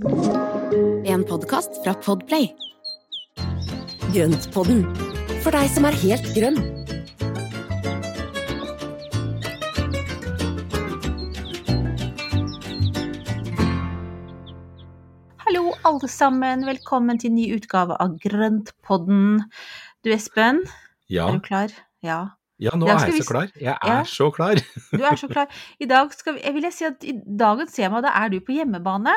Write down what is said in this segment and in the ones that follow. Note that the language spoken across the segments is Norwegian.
En podkast fra Podplay. Grøntpodden, for deg som er helt grønn. Hallo, alle sammen. Velkommen til ny utgave av Grøntpodden. Du, Espen, Ja, er du klar? Ja. ja nå er jeg vi så klar. Jeg er Ja. så klar. Du er så klar. I dag skal vi, jeg vil si at i dagens tema, da er du på hjemmebane.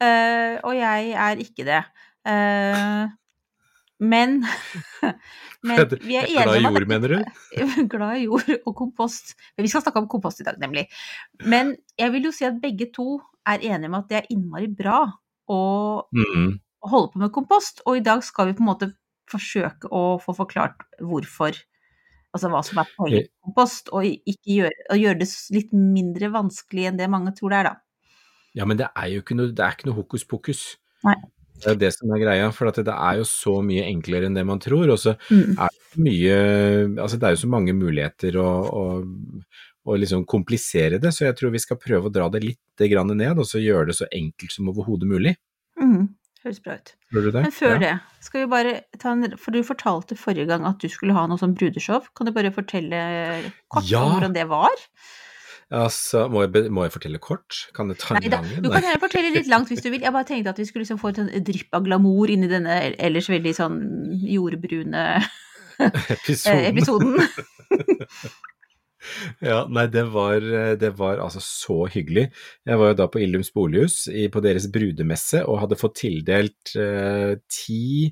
Eh, og jeg er ikke det. Uh, men Men vi er Glad i jord, mener du? Glad i jord og kompost. Men vi skal snakke om kompost i dag, nemlig. Men jeg vil jo si at begge to er enige om at det er innmari bra å Mm. holde på med kompost. Og i dag skal vi på en måte forsøke å få forklart hvorfor. Altså hva som er poenget med kompost, og ikke gjøre, og gjøre det litt mindre vanskelig enn det mange tror det er, da. Ja, men det er jo ikke noe, det er ikke noe hokus pokus. Nei. Det er det som er greia, for at det er jo så mye enklere enn det man tror. Og så Mm. er det mye Altså det er jo så mange muligheter å, å, å liksom komplisere det, så jeg tror vi skal prøve å dra det litt grann ned, og så gjøre det så enkelt som overhodet mulig. Mm. Høres bra ut. Tror du det? Men før Ja. det, skal vi bare ta en For du fortalte forrige gang at du skulle ha noe sånn brudeshow. Kan du bare fortelle kort Ja. om hvordan det var? Altså, må jeg, må jeg fortelle kort? Kan jeg ta en gang? du kan gjerne fortelle litt langt hvis du vil. Jeg bare tenkte at vi skulle liksom få et sånn drypp av glamour inni denne ellers veldig sånn jordbrune eh, Episoden. episoden. Ja, nei, det var, det var altså så hyggelig. Jeg var jo da på Illums bolighus i, på deres brudemesse og hadde fått tildelt eh, ti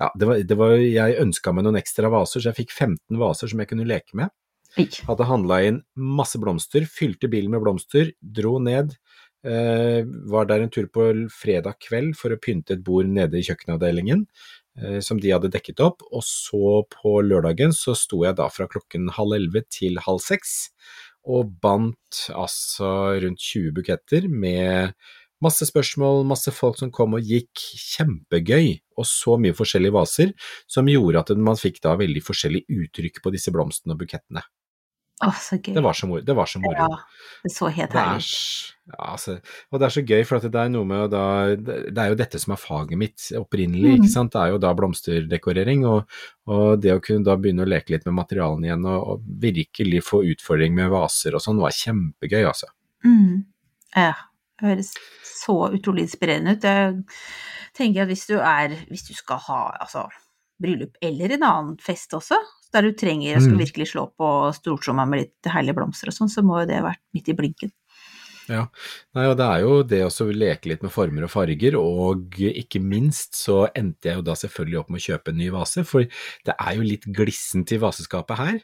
Ja, det var, det var, jeg ønska meg noen ekstra vaser, så jeg fikk 15 vaser som jeg kunne leke med. Hadde handla inn masse blomster, fylte bilen med blomster, dro ned. Eh, var der en tur på fredag kveld for å pynte et bord nede i kjøkkenavdelingen eh, som de hadde dekket opp, og så på lørdagen så sto jeg da fra klokken halv elleve til halv seks og bandt altså rundt 20 buketter med masse spørsmål, masse folk som kom og gikk, kjempegøy, og så mye forskjellige vaser som gjorde at man fikk da veldig forskjellig uttrykk på disse blomstene og bukettene. Gøy. Det var så moro. Det var så moro. Ja, det så helt er, herlig ut. ja, altså, og det er så gøy, for det er med da Det er jo dette som er faget mitt opprinnelig, Mm. ikke sant. Det er jo da blomsterdekorering, og, og det å kunne da begynne å leke litt med materialene igjen, og, og virkelig få utfordring med vaser og sånn, var kjempegøy, altså. Mm. Ja, det høres så utrolig inspirerende ut. Jeg tenker at hvis du er Hvis du skal ha altså, bryllup eller en annen fest også, der du trenger å skal Mm. virkelig slå på stortromma med litt herlige blomster og sånn, så må jo det vært midt i blinken. Ja. Nei, og det er jo det å leke litt med former og farger, og ikke minst så endte jeg jo da selvfølgelig opp med å kjøpe en ny vase, for det er jo litt glissent i vaseskapet her.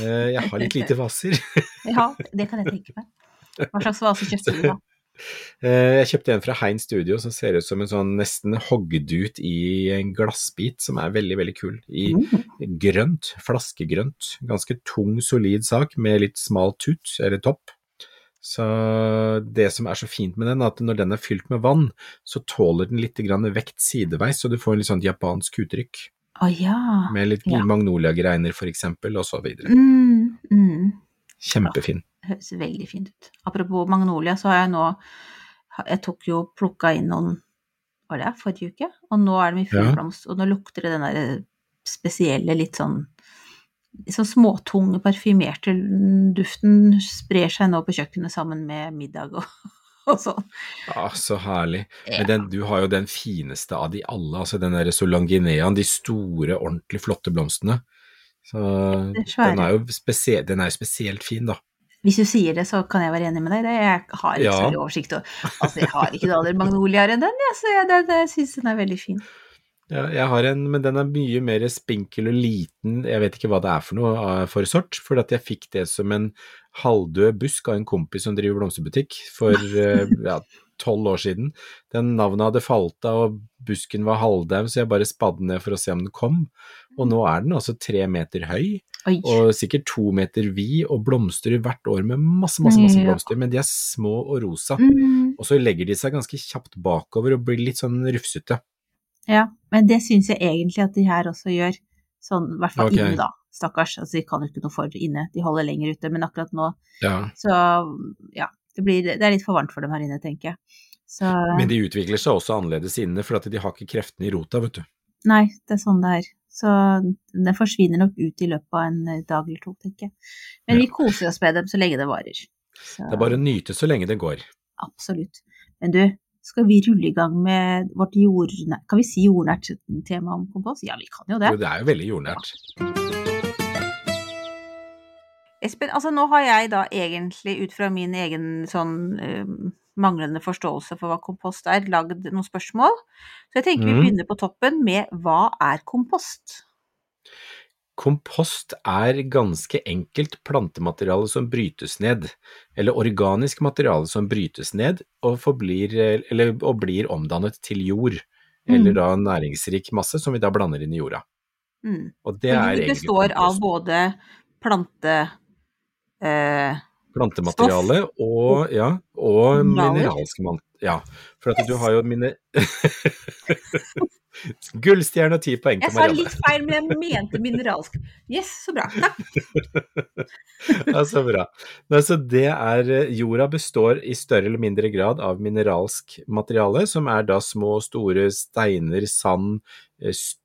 Eh, Jeg har litt lite vaser. Ja, det kan jeg tenke meg. Hva slags vase kjøpte du da? Eh, Jeg kjøpte en fra Hein Studio som ser ut som en sånn nesten hogd ut i en glassbit, som er veldig, veldig kul. I Mm. grønt, flaskegrønt. Ganske tung, solid sak med litt smal tut, eller topp. Så det som er så fint med den, er at når den er fylt med vann, så tåler den litt vekt sideveis, så du får en litt sånn japansk uttrykk. Å ja. Med litt Ja. magnoliagreiner for eksempel, og så videre. Mm, mm. Kjempefin. Høres veldig fint ut. Apropos magnolia, så har jeg nå Jeg tok jo plukka inn noen Var det forrige uke? Og nå er de i full Ja. og nå lukter det den der spesielle, litt sånn litt sånn småtunge, parfymerte duften sprer seg nå på kjøkkenet sammen med middag og, og sånn. Ja, så herlig. Ja. Men den, du har jo den fineste av de alle, altså den derre solangineaen, de store, ordentlig flotte blomstene. Så den er jo spesielt, den er spesielt fin, da. Hvis du sier det, så kan jeg være enig med deg. Det, jeg har ikke så mye oversikt. Altså, jeg har ikke noe aller magnoliaer enn den, ja, så jeg, det, det, jeg syns den er veldig fin. Ja, jeg har en, men den er mye mer spinkel og liten, jeg vet ikke hva det er for noe uh, for sort, for at jeg fikk det som en halvdød busk av en kompis som driver blomsterbutikk for uh, ja, tolv år siden. Den navnet hadde falt av, og busken var halvdau, så jeg bare spadde ned for å se om den kom. Og nå er den altså tre meter høy, Oi. og sikkert to meter vid, og blomstrer hvert år med masse, masse, masse blomster, men de er små og rosa. Mm, Og så legger de seg ganske kjapt bakover og blir litt sånn rufsete. ja, men det syns jeg egentlig at de her også gjør. Sånn, i hvert fall okay. inne, da. Stakkars. Altså, de kan jo ikke noe for inne, de holder lenger ute. Men akkurat nå, Ja. så ja. Det, blir, det er litt for varmt for dem her inne, tenker jeg. Så Men de utvikler seg også annerledes inne, for at de har ikke kreftene i rota, vet du. Nei, det er sånn det er. Så den forsvinner nok ut i løpet av en eh, dag eller to, tenker jeg. Men vi koser oss med dem så lenge det varer. Så, Det er bare å nyte så lenge det går. Absolutt. Men du, skal vi rulle i gang med vårt jordnært Kan vi si jordnært tema om kompost? Ja, vi kan jo det. Jo, det er jo veldig jordnært. Espen, altså nå har jeg da egentlig ut fra min egen sånn uh, manglende forståelse for hva kompost er, lagd noen spørsmål. Så jeg tenker vi Mhm. begynner på toppen med hva er kompost? Kompost er ganske enkelt plantemateriale som brytes ned, eller organisk materiale som brytes ned og, forblir, eller, og blir omdannet til jord, eller Mm. da næringsrik masse som vi da blander inn i jorda. Mm. Og det For er egentlig består av både plante... Eh, Plantemateriale og, ja, og mineralsk mineralske man... Ja, for at du har jo mine... Gullstjerne og ti poeng jeg sa litt feil, men jeg mente mineralsk. Yes, så bra. Takk. Ja, så bra. Nei, så det er, eh, jorda består i større eller mindre grad av mineralsk materiale, som er da små store steiner, sand, eh, s-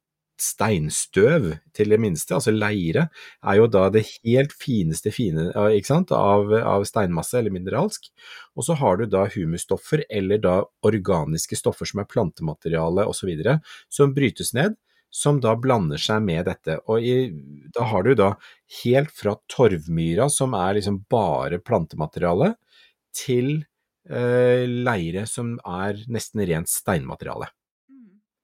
steinstøv til det minste, altså leire, er jo da det helt fineste fine av, av steinmasse eller mineralsk. Og så har du da humusstoffer eller da organiske stoffer som er plantemateriale osv., som brytes ned, som da blander seg med dette. Og i, da har du da helt fra torvmyra, som er liksom bare plantemateriale, til eh, leire som er nesten rent steinmateriale.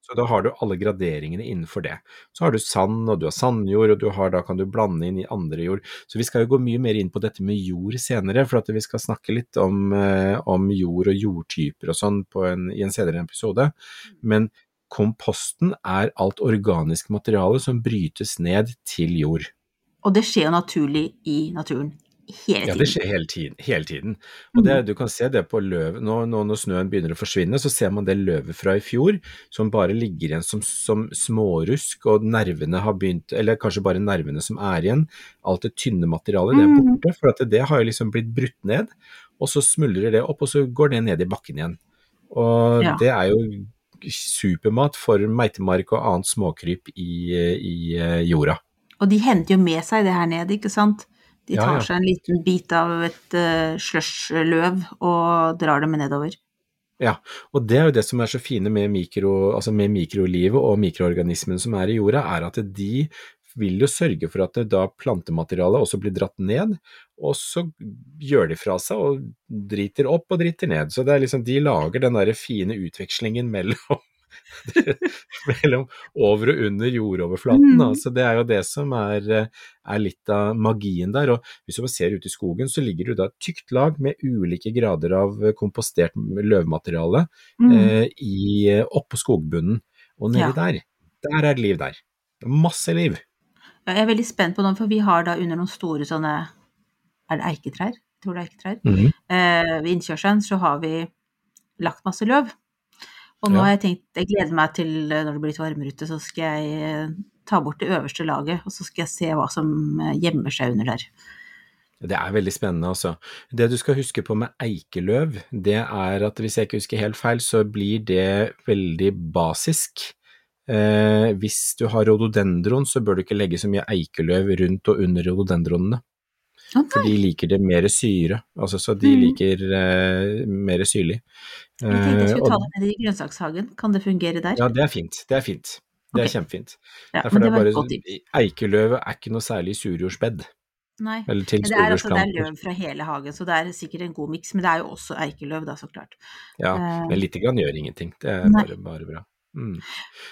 Så da har du alle graderingene innenfor det. Så har du sand, og du har sandjord, og du har, da kan du blande inn i andre jord. Så vi skal jo gå mye mer inn på dette med jord senere, for at vi skal snakke litt om, eh, om jord og jordtyper og sånn på en, i en senere episode. Men komposten er alt organisk materiale som brytes ned til jord. Og det skjer jo naturlig i naturen hele tiden. Ja, det skjer hele tiden. Hele tiden. Og det, du kan se det på løvet. Nå, nå når snøen begynner å forsvinne, så ser man det løvet fra i fjor som bare ligger igjen som, som smårusk, og nervene har begynt, eller kanskje bare nervene som er igjen. Alt det tynne materialet, det er Mhm. borte, for at det har jo liksom blitt brutt ned, og så smuldrer det opp, og så går det ned i bakken igjen. Og Ja. det er jo supermat for meitemark og annet småkryp i, i eh, jorda. Og de henter jo med seg det her ned, ikke sant? De tar ja. seg en liten bit av et uh, slush-løv og drar dem nedover. Ja, og det er jo det som er så fine med, mikro, altså med mikrolivet og mikroorganismene som er i jorda, er at de vil jo sørge for at da plantematerialet også blir dratt ned, og så gjør de fra seg og driter opp og driter ned. Så det er liksom, de lager den der fine utvekslingen mellom, mellom over og under jordoverflaten. Mm. Altså, det er jo det som er, eh, er litt av magien der. Og hvis du ser ute i skogen, så ligger det da et tykt lag med ulike grader av kompostert løvmateriale Mm. eh, i, oppå skogbunnen. Og nedi Ja. der, der er det liv der. Masse liv. Jeg er veldig spent på noe, for vi har da under noen store sånne Er det eiketrær? Jeg tror det er eiketrær. Mhm. Eh, ved innkjørselen så har vi lagt masse løv. Og nå Ja. har jeg tenkt Jeg gleder meg til eh, når det blir litt varmere ute, så skal jeg eh, ta bort det øverste laget, og så skal jeg se hva som eh, gjemmer seg under der. Det er veldig spennende, altså. Det du skal huske på med eikeløv, det er at hvis jeg ikke husker helt feil, så blir det veldig basisk. Eh, hvis du har rhododendron, så bør du ikke legge så mye eikeløv rundt og under rhododendronene. Å For de liker det mer syre, altså så de mm. liker eh, mer syrlig. jeg tenkte jeg Eh, skulle ta det med i grønnsakshagen. Kan det fungere der? Ja, det er fint. Det er fint. Det er kjempefint. Ja, Derfor det det er bare, et eikeløvet er ikke noe særlig surjordsbed, Nei. eller til Men det er, altså, det er løv fra hele hagen, så det er sikkert en god miks. Men det er jo også eikeløv, da, så klart. Ja, Eh, men lite grann gjør ingenting. Det er bare, bare bra. Mm.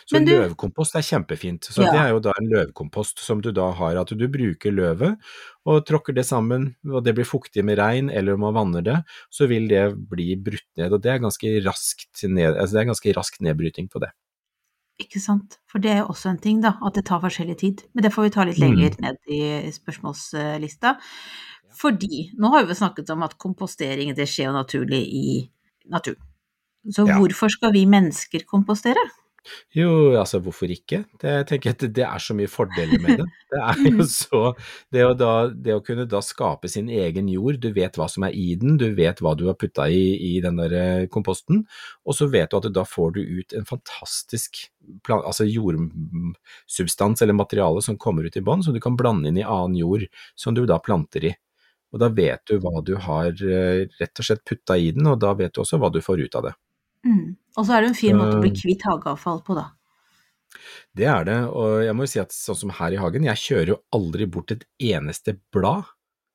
Så du- løvkompost er kjempefint. Så Ja. det er jo da en løvkompost som du da har, at du bruker løvet og tråkker det sammen, og det blir fuktig med regn, eller om man vanner det, så vil det bli brutt ned. Og det er ganske raskt, ned, altså det er ganske rask nedbryting på det. Ikke sant. For det er jo også en ting, da, at det tar forskjellig tid. Men det får vi ta litt Mm. ned i spørsmålslista. Fordi nå har vi snakket om at kompostering det skjer jo naturlig i naturen. Så Ja. hvorfor skal vi mennesker kompostere? Jo, altså hvorfor ikke? Det, jeg tenker at det er så mye fordeler med det. Det er jo så det å, da, det å kunne da skape sin egen jord, du vet hva som er i den, du vet hva du har putta i, i den der eh, komposten, og så vet du at da får du ut en fantastisk plan, altså jordsubstans eller materiale som kommer ut i bånn, som du kan blande inn i annen jord som du da planter i. Og da vet du hva du har eh, rett og slett putta i den, og da vet du også hva du får ut av det. Mm. Og så er det en fin måte å bli kvitt hageavfall på, da. Det er det, og jeg må jo si at sånn som her i hagen, jeg kjører jo aldri bort et eneste blad.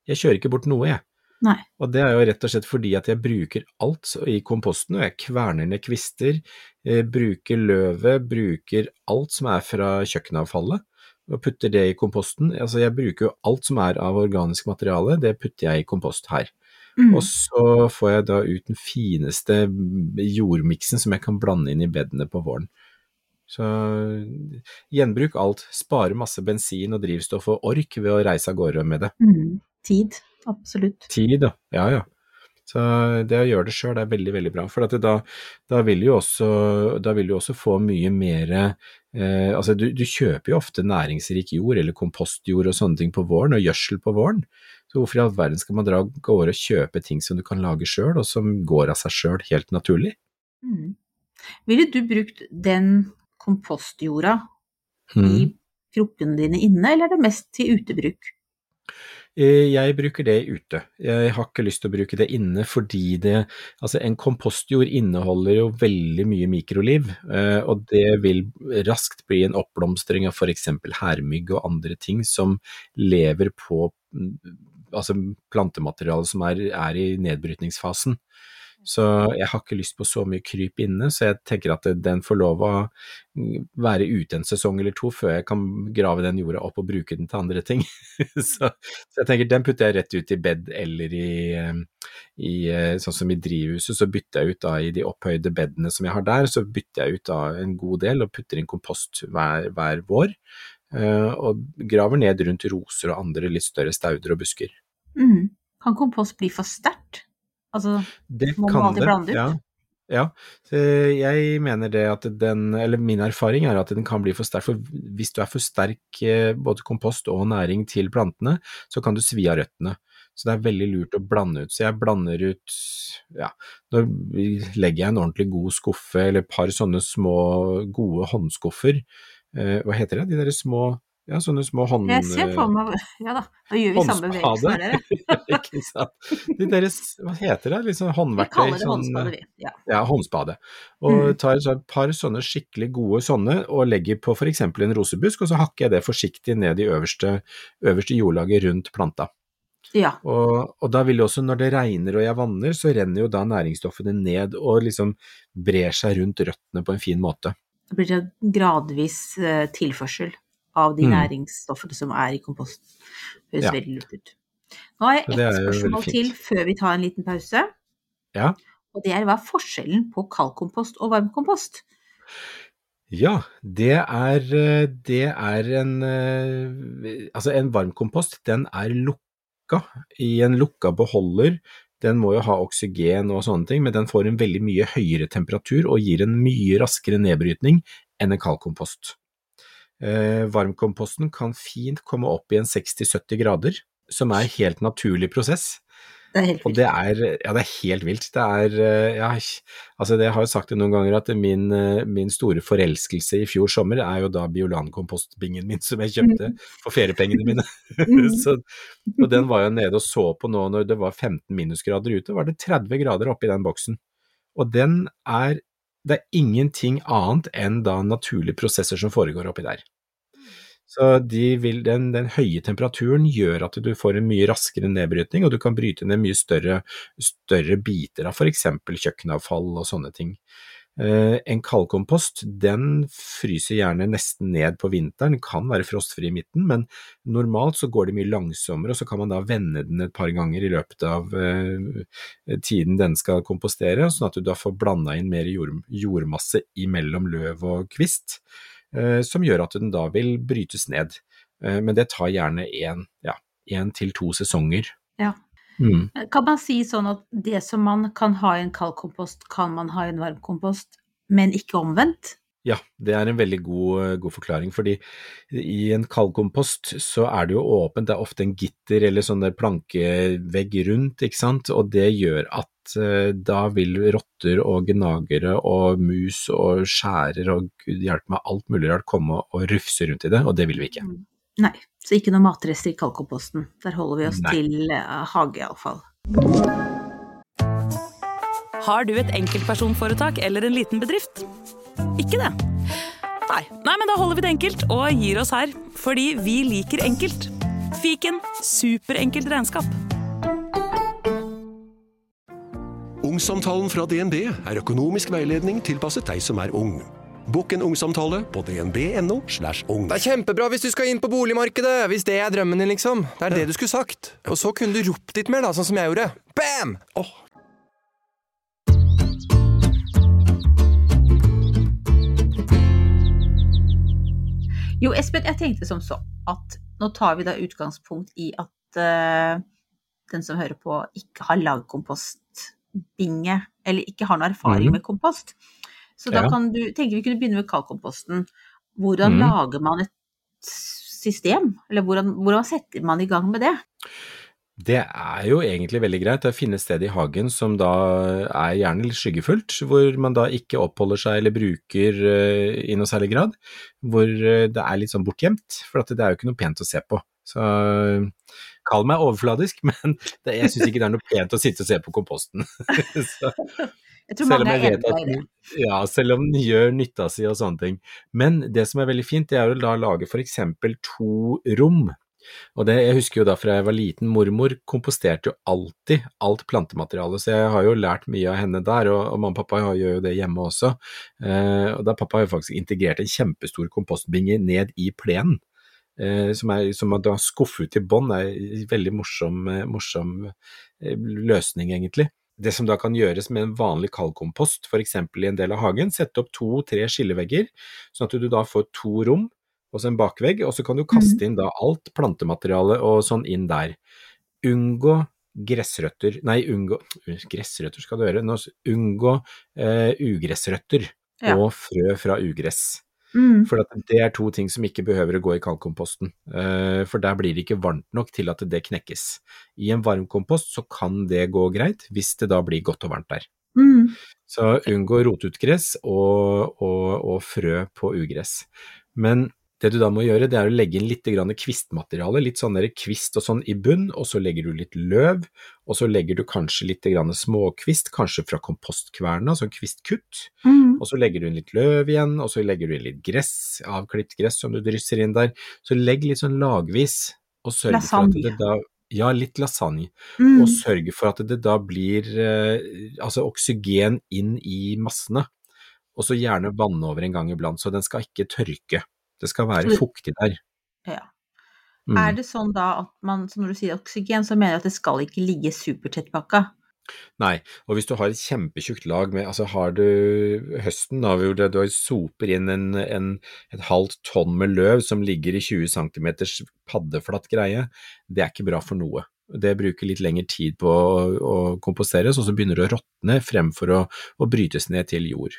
Jeg kjører ikke bort noe, jeg. Nei. Og det er jo rett og slett fordi at jeg bruker alt i komposten, og jeg kverner ned kvister, eh, bruker løvet, bruker alt som er fra kjøkkenavfallet, og putter det i komposten. Altså jeg bruker jo alt som er av organisk materiale, det putter jeg i kompost her. Mm. Og så får jeg da ut den fineste jordmiksen som jeg kan blande inn i bedene på våren. Så gjenbruk alt, spare masse bensin og drivstoff og ork ved å reise av gårde med det. Mm. Tid. Absolutt. Tid. Ja, ja. Så det å gjøre det sjøl er veldig, veldig bra. For da, da vil du også, også få mye mer eh, Altså, du, du kjøper jo ofte næringsrik jord eller kompostjord og sånne ting på våren, og gjødsel på våren. Så hvorfor i all verden skal man dra av gårde og kjøpe ting som du kan lage sjøl, og som går av seg sjøl helt naturlig? Mm. Ville du brukt den kompostjorda Mm. i krukkene dine inne, eller er det mest til utebruk? Eh, Jeg bruker det ute. Jeg har ikke lyst til å bruke det inne fordi det Altså, en kompostjord inneholder jo veldig mye mikroliv, eh, og det vil raskt bli en oppblomstring av f.eks. hermygg og andre ting som lever på altså plantemateriale som er, er i nedbrytningsfasen. Så jeg har ikke lyst på så mye kryp inne, så jeg tenker at den får lov å være ute en sesong eller to før jeg kan grave den jorda opp og bruke den til andre ting. så, så jeg tenker den putter jeg rett ut i bed eller i, eh, i eh, sånn som i drivhuset, så bytter jeg ut da i de opphøyde bedene som jeg har der, så bytter jeg ut da en god del og putter inn kompost hver, hver vår. Eh, Og graver ned rundt roser og andre litt større stauder og busker. Mm. Kan kompost bli for sterkt? Altså, Det Må man alltid det, blande ut? ja. Ja, jeg mener det at den, eller min erfaring er at den kan bli for sterk, for hvis du er for sterk eh, både kompost og næring til plantene, så kan du svi av røttene. Så det er veldig lurt å blande ut. Så jeg blander ut, ja, nå legger jeg en ordentlig god skuffe, eller et par sånne små gode håndskuffer. Eh, hva heter det, de der små, ja, sånne små hånd... jeg ser for meg Ja da, da gjør vi samme bevegelse. De deres, hva heter det, liksom Vi håndverktøy? kaller det sånn, håndspade, vi. Ja. ja, håndspade. Og Mm. tar så et par sånne skikkelig gode sånne og legger på f.eks. en rosebusk, og så hakker jeg det forsiktig ned i øverste, øverste jordlaget rundt planta. ja. Og, og da vil det også, når det regner og jeg vanner, så renner jo da næringsstoffene ned og liksom brer seg rundt røttene på en fin måte. Det blir det gradvis eh, tilførsel av de Mm. næringsstoffene som er i komposten. Høres Ja. veldig lurt ut. Nå har jeg ett spørsmål til før vi tar en liten pause. Ja. Og det er hva er forskjellen på kaldkompost og varmkompost? Ja, det er, eh, det er en eh, Altså, en varmkompost, den er lukka i en lukka beholder. Den må jo ha oksygen og sånne ting, men den får en veldig mye høyere temperatur og gir en mye raskere nedbrytning enn en kaldkompost. Eh, varmkomposten kan fint komme opp i en 60-70 grader, som er helt naturlig prosess. Det er helt Og det er, ja, det er helt vilt. Det er, eh, ja, altså jeg har jo sagt det noen ganger at min, eh, min store forelskelse i fjor sommer er jo da Biolan-kompostbingen min som jeg kjøpte for feriepengene mine. Mm. så, og den var jeg nede og så på nå når det var 15 minusgrader ute, var det 30 grader oppi den boksen. Og den er, det er ingenting annet enn da naturlige prosesser som foregår oppi der. Så de vil, den, den høye temperaturen gjør at du får en mye raskere nedbrytning, og du kan bryte ned mye større, større biter av f.eks. kjøkkenavfall og sånne ting. Eh, en kaldkompost den fryser gjerne nesten ned på vinteren, kan være frostfri i midten, men normalt så går det mye langsommere, og så kan man da vende den et par ganger i løpet av eh, tiden den skal kompostere, sånn at du da får blanda inn mer jord, jordmasse imellom løv og kvist som gjør at den da vil brytes ned. Eh, Men det tar gjerne én ja, en til to sesonger. Ja. Mm. Kan man si sånn at det som man kan ha i en kaldkompost, kan man ha i en varmkompost, men ikke omvendt? Ja, det er en veldig god, god, forklaring, fordi i en kaldkompost så er det jo åpent, det er ofte en gitter eller sånn der plankevegg rundt, ikke sant, og det gjør at eh, da vil rotter og gnagere og mus og skjærer og gud hjelpe meg alt mulig rart komme og rufse rundt i det, og det vil vi ikke. Mm. Nei, så ikke noe matrester i kaldkomposten. Der holder vi oss Nei. til uh, hage, iallfall. Har du et enkeltpersonforetak eller en liten bedrift? Ikke det? Nei. Nei, men da holder vi det enkelt og gir oss her. Fordi vi liker enkelt. Fiken superenkelt regnskap. Ungsamtalen fra DNB er økonomisk veiledning tilpasset deg som er ung. Bokk en ungsamtale på dnb.no. slash ung. Det er kjempebra hvis du skal inn på boligmarkedet! Hvis det er drømmen din, liksom. Det er ja. det du skulle sagt. Og så kunne du ropt litt mer, da, sånn som jeg gjorde. Bam! Oh, Jo, Espen, jeg tenkte som så at nå tar vi da utgangspunkt i at uh, den som hører på, ikke har lagd kompostbinge, eller ikke har noe erfaring mm. med kompost. Så da ja. kan du tenke vi kunne begynne med kaldkomposten. Hvordan mm. lager man et system, eller hvordan, hvordan setter man i gang med det? Det er jo egentlig veldig greit å finne et sted i hagen som da er gjerne litt skyggefullt, hvor man da ikke oppholder seg eller bruker uh, i noe særlig grad. Hvor uh, det er litt sånn bortgjemt, for det er jo ikke noe pent å se på. Så kall meg overfladisk, men det, jeg syns ikke det er noe pent å sitte og se på komposten. Så, jeg tror mange er enig i det. Ja, selv om den gjør nytta si og sånne ting. Men det som er veldig fint, det er å da lage f.eks. to rom og det, jeg husker jo da fra jeg var liten, mormor komposterte jo alltid alt plantemateriale, så jeg har jo lært mye av henne der, og, og mamma og pappa gjør jo det hjemme også. Eh, og da Pappa har jo faktisk integrert en kjempestor kompostbinge ned i plenen. Eh, som, er, som da skuffer ut i bånn, er en veldig morsom, eh, morsom eh, løsning, egentlig. Det som da kan gjøres med en vanlig kaldkompost, f.eks. i en del av hagen, sette opp to-tre skillevegger, sånn at du da får to rom og så en bakvegg, og så kan du kaste inn da alt plantemateriale og sånn inn der. Unngå gressrøtter Nei, unngå Gressrøtter skal du gjøre. Nå, unngå eh, ugressrøtter ja. og frø fra ugress. Mm. For det er to ting som ikke behøver å gå i kaldkomposten. Eh, for der blir det ikke varmt nok til at det knekkes. I en varmkompost så kan det gå greit, hvis det da blir godt og varmt der. Mm. Så unngå rotutgress og, og, og frø på ugress. Men det du da må gjøre, det er å legge inn litt kvistmateriale, litt sånn kvist og sånn i bunn, og så legger du litt løv, og så legger du kanskje litt småkvist, kanskje fra kompostkverna, sånn kvistkutt, mm. og så legger du inn litt løv igjen, og så legger du inn litt gress, avklipt gress som du drysser inn der. Så legg litt sånn lagvis, og sørg lasagne. for at det da ja, litt lasagne. Mm. Og sørge for at det da blir eh, altså oksygen inn i massene. Og så gjerne vanne over en gang iblant, så den skal ikke tørke. Det skal være fuktig der. Ja. Mm. Er det sånn da at man, så når du sier oksygen, så mener du at det skal ikke ligge supertettpakka? Nei, og hvis du har et kjempetjukt lag med Altså har du høsten, da, hvor du soper inn en, en, et halvt tonn med løv som ligger i 20 cm paddeflatt greie, det er ikke bra for noe. Det bruker litt lengre tid på å, å komposteres, og så begynner det å råtne fremfor å, å brytes ned til jord.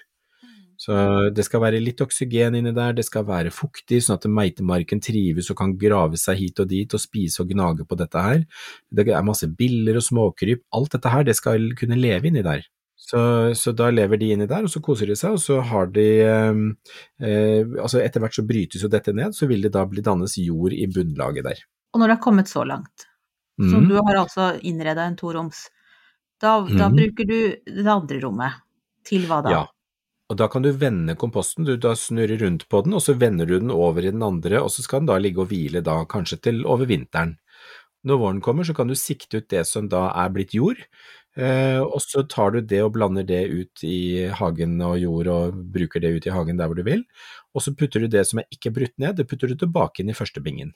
Så det skal være litt oksygen inni der, det skal være fuktig, sånn at meitemarken trives og kan grave seg hit og dit og spise og gnage på dette her. Det er masse biller og småkryp, alt dette her, det skal kunne leve inni der. Så, så, da lever de inni der, og så koser de seg, og så har de eh, eh, Altså etter hvert så brytes jo dette ned, så vil det da bli dannes jord i bunnlaget der. Og når det har kommet så langt, mm. så du har altså innreda en toroms, da, da mm. bruker du det andre rommet til hva da? Ja. Og da kan du vende komposten, du da snurrer rundt på den, og så vender du den over i den andre, og så skal den da ligge og hvile da kanskje til over vinteren. Når våren kommer, så kan du sikte ut det som da er blitt jord, eh, og så tar du det og blander det ut i hagen og jord og bruker det ut i hagen der hvor du vil, og så putter du det som er ikke brutt ned, det putter du tilbake inn i første bingen.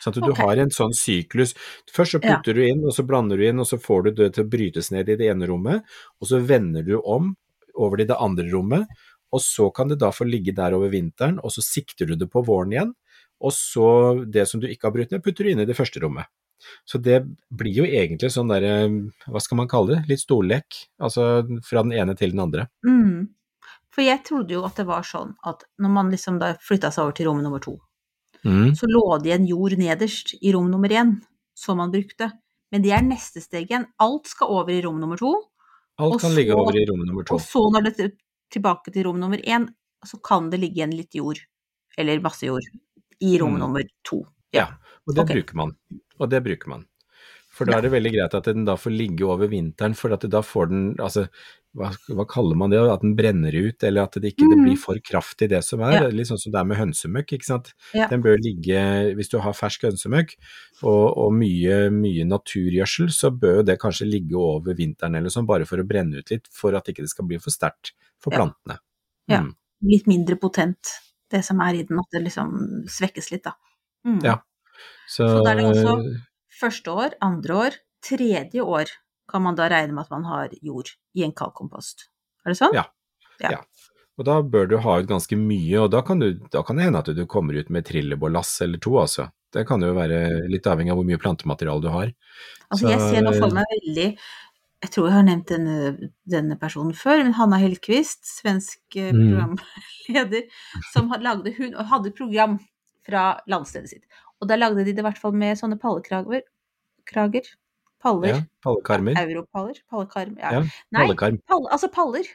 Sånn at du okay. har en sånn syklus. Først så putter ja. du inn, og så blander du inn, og så får du det til å brytes ned i det ene rommet, og så vender du om over til det andre rommet, og så kan det da få ligge der over vinteren, og så sikter du det på våren igjen, og så det som du ikke har brutt ned, putter du inn i det første rommet. Så det blir jo egentlig sånn derre, hva skal man kalle det, litt storlek, altså fra den ene til den andre. Mm. For jeg trodde jo at det var sånn at når man liksom da flytta seg over til rom nummer to, Mm. så lå det igjen jord nederst i rom nummer én, som man brukte. Men det er neste steg igjen. Alt skal over i rom nummer to, Alt kan ligge over i rom nummer to. og så når det er tilbake til rom nummer én, så kan det ligge igjen litt jord, eller masse jord, i rom Mm. nummer to. Ja, og det okay. bruker man. Og det bruker man. For da er det veldig greit at den da får ligge over vinteren, for at da får den altså hva, hva kaller man det, at den brenner ut, eller at det ikke det blir for kraftig det som er. Ja. Litt sånn som det er med hønsemøkk, ikke sant. Ja. Den bør ligge, hvis du har fersk hønsemøkk og, og mye, mye naturgjødsel, så bør det kanskje ligge over vinteren eller sånn, bare for å brenne ut litt, for at ikke det skal bli for sterkt for Ja. plantene. Ja. Mm. Litt mindre potent, det som er i den, at det liksom svekkes litt, da. Mm. Ja. Så, Så da er det også første år, andre år, tredje år kan man da regne med at man har jord i en kalkkompost. Er det sånn? Ja. Ja. Ja. Og da bør du ha ut ganske mye, og da kan, du, da kan det hende at du kommer ut med trillebårlass eller to, altså. Det kan jo være litt avhengig av hvor mye plantemateriale du har. Altså, jeg ser nå for meg veldig Jeg tror jeg har nevnt denne, denne personen før, men Hanna Hellquist, svensk eh, Mm. programleder, som hadde, lagde hun hadde program fra landstedet sitt. Og da lagde de det i hvert fall med sånne pallekrager. Krager? Paller? Ja, pallekarmer. Europaller? Pallekarm? Ja. Ja, Nei, pallekarm. Palle, altså paller.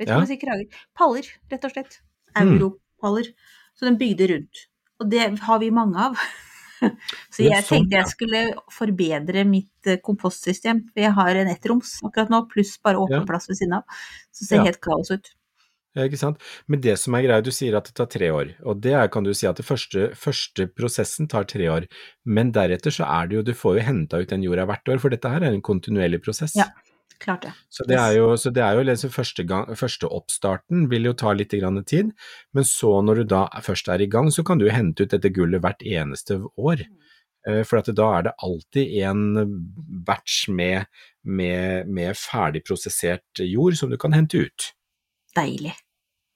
Vet ikke Ja. om jeg sier krager. Paller, rett og slett. Mm. Europaller. Så den bygde rundt. Og det har vi mange av. Så jeg sånn, tenkte jeg skulle forbedre mitt eh, kompostsystem. For jeg har en ettroms akkurat nå, pluss bare åpen plass ved siden av. Så det ser helt kaos ut. Ja, ikke sant. Men det som er greia, du sier at det tar tre år, og det er, kan du si at det første, første prosessen tar tre år, men deretter så er det jo, du får jo henta ut den jorda hvert år, for dette her er en kontinuerlig prosess. Ja. Klart det. Så det er jo, så det er jo liksom første, gang, første oppstarten vil jo ta litt grann tid, men så når du da først er i gang, så kan du hente ut dette gullet hvert eneste år. Eh, For at da er det alltid en batch med, med, med ferdig prosessert jord som du kan hente ut. Deilig.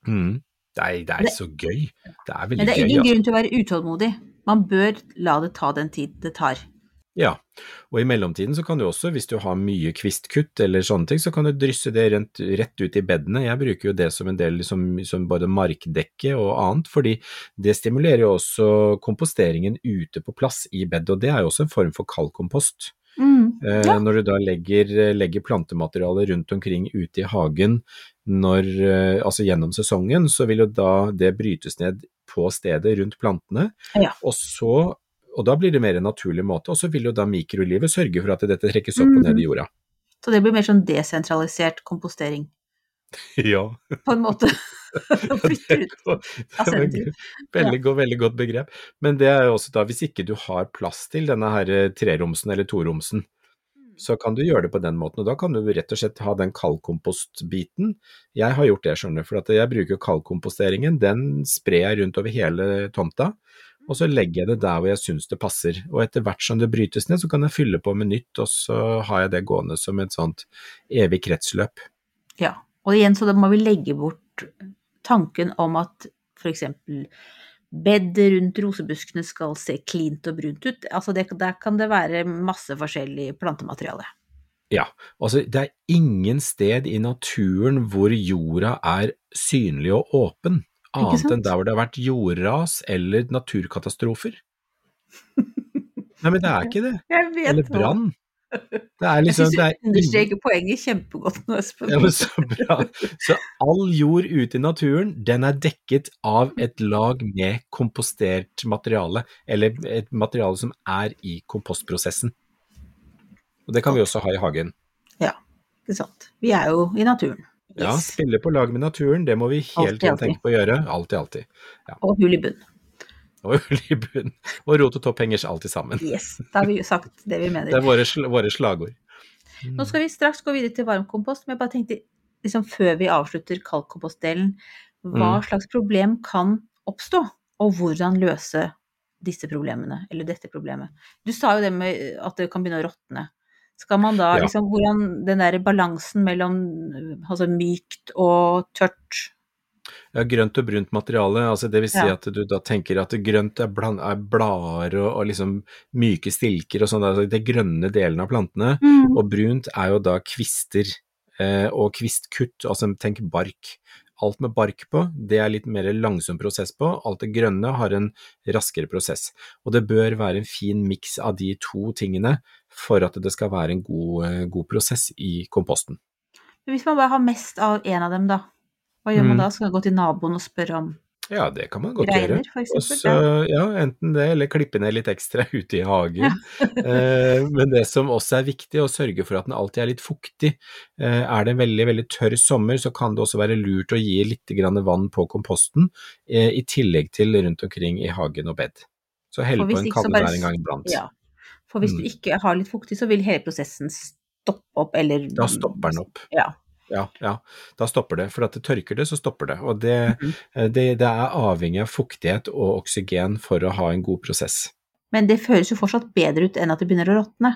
Mm. Det, er, det er så gøy. Det er veldig Men det er gøy. ingen altså. grunn til å være utålmodig. Man bør la det ta den tid det tar. Ja, og i mellomtiden så kan du også, hvis du har mye kvistkutt eller sånne ting, så kan du drysse det rent, rett ut i bedene. Jeg bruker jo det som en del som, som både markdekke og annet, fordi det stimulerer jo også komposteringen ute på plass i bedet, og det er jo også en form for kaldkompost. Mm. Eh, Ja. Når du da legger, legger plantemateriale rundt omkring ute i hagen når, eh, altså gjennom sesongen, så vil jo da det brytes ned på stedet rundt plantene, Ja. og så og da blir det mer en naturlig måte, og så vil jo da mikrolivet sørge for at dette trekkes opp og ned i jorda. Så det blir mer sånn desentralisert kompostering, Ja. på en måte. Ut. Det av sentrum. veldig, godt, veldig godt begrep. Men det er jo også da, hvis ikke du har plass til denne her eh, treromsen eller toromsen, så kan du gjøre det på den måten, og da kan du rett og slett ha den kaldkompostbiten. Jeg har gjort det, skjønner du, for at jeg bruker kaldkomposteringen, den sprer jeg rundt over hele tomta, og så legger jeg det der hvor jeg syns det passer. Og etter hvert som det brytes ned, så kan jeg fylle på med nytt, og så har jeg det gående som et sånt evig kretsløp. Ja. Og igjen, så da må vi legge bort tanken om at f.eks. bedet rundt rosebuskene skal se klint og brunt ut. Altså det, der kan det være masse forskjellig plantemateriale. Ja, altså det er ingen sted i naturen hvor jorda er synlig og åpen, annet enn der hvor det har vært jordras eller naturkatastrofer. Nei, men det er ikke det. Jeg vet Eller brann. Det er Jeg liksom, syns du er understreker poenget kjempegodt nå, Espen. ja, så bra. Så all jord ute i naturen, den er dekket av et lag med kompostert materiale, eller et materiale som er i kompostprosessen. Og det kan vi også ha i hagen. Ja, ikke sant. Vi er jo i naturen. Ja, spille på lag med naturen, det må vi hele Alltid, tiden tenke på å gjøre. Alltid, alltid. Og hull i bunn. Og hull i bunn. Og rot og topp henger alltid sammen. Yes, da har vi jo sagt det vi mener. Det er våre, sl våre slagord. Nå skal vi straks gå videre til varmkompost, men jeg bare tenkte, liksom før vi avslutter kaldkompostdelen, hva Mm. slags problem kan oppstå, og hvordan løse disse problemene, eller dette problemet. Du sa jo det med at det kan begynne å råtne. Skal man da Ja. liksom, hvordan den der balansen mellom altså mykt og tørt Ja, grønt og brunt materiale, altså det vil si Ja. at du da tenker at grønt er, bland, er blader og, og liksom myke stilker og sånn, altså det grønne delen av plantene, og brunt er jo da kvister eh, og kvistkutt, altså tenk bark. Alt med bark på, det er litt mer langsom prosess på. Alt det grønne har en raskere prosess. Og det bør være en fin miks av de to tingene for at det skal være en god, eh, god prosess i komposten. Hvis man bare har mest av en av dem, da? Hva gjør man Mm. da? Skal man gå til naboen og spørre om Ja, det kan man godt greiner, for Også, ja, enten det, eller klippe ned litt ekstra ute i hagen. eh, men det som også er viktig, å sørge for at den alltid er litt fuktig. Eh, er det en veldig, veldig tørr sommer, så kan det også være lurt å gi litt grann vann på komposten, eh, i tillegg til rundt omkring i hagen og bed. Så hell på en der en gang iblant. Ja. For hvis Mm. du ikke har litt fuktig, så vil hele prosessen stoppe opp, eller Da stopper den opp. Ja. Ja, ja, da stopper det. For at det tørker det, så stopper det. Og det, eh, det, det er avhengig av fuktighet og oksygen for å ha en god prosess. Men det føles jo fortsatt bedre ut enn at det begynner å råtne.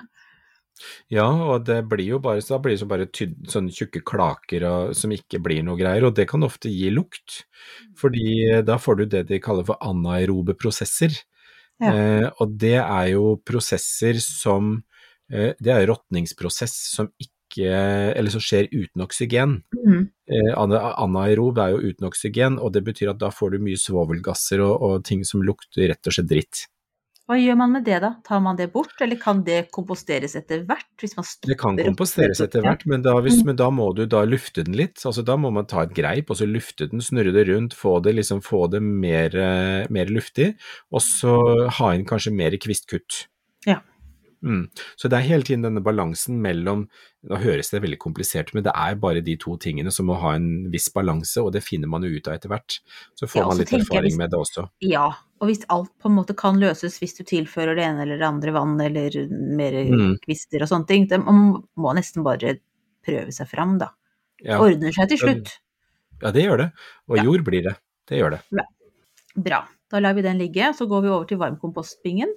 Ja, og det blir jo bare, så da blir det så bare tyd, sånne tjukke klaker og, som ikke blir noe greier, og det kan ofte gi lukt. Fordi eh, da får du det de kaller for anaerobe prosesser. Ja. Eh, og det er jo prosesser som eh, Det er råtningsprosess som ikke Eller som skjer uten oksygen. Mm. Eh, anaerob er jo uten oksygen, og det betyr at da får du mye svovelgasser og, og ting som lukter rett og slett dritt. Hva gjør man med det, da? Tar man det bort, eller kan det komposteres etter hvert? Det kan komposteres etter hvert, men da, hvis, men da må du da lufte den litt. Altså Da må man ta et greip og så lufte den, snurre det rundt, få det, liksom, få det mer, eh, mer luftig, og så ha inn kanskje mer kvistkutt. Mm. Så det er hele tiden denne balansen mellom Nå høres det veldig komplisert ut, men det er bare de to tingene som må ha en viss balanse, og det finner man jo ut av etter hvert. Så får Ja, man litt erfaring hvis- med det også. Ja, og hvis alt på en måte kan løses hvis du tilfører det ene eller det andre vann eller mer Mm. kvister og sånne ting, det, man må nesten bare prøve seg fram, da. Ja, Ordner seg til slutt. ja det gjør det. Og Ja. jord blir det. Det gjør det. Bra. Da lar vi den ligge, så går vi over til varmkompostbingen.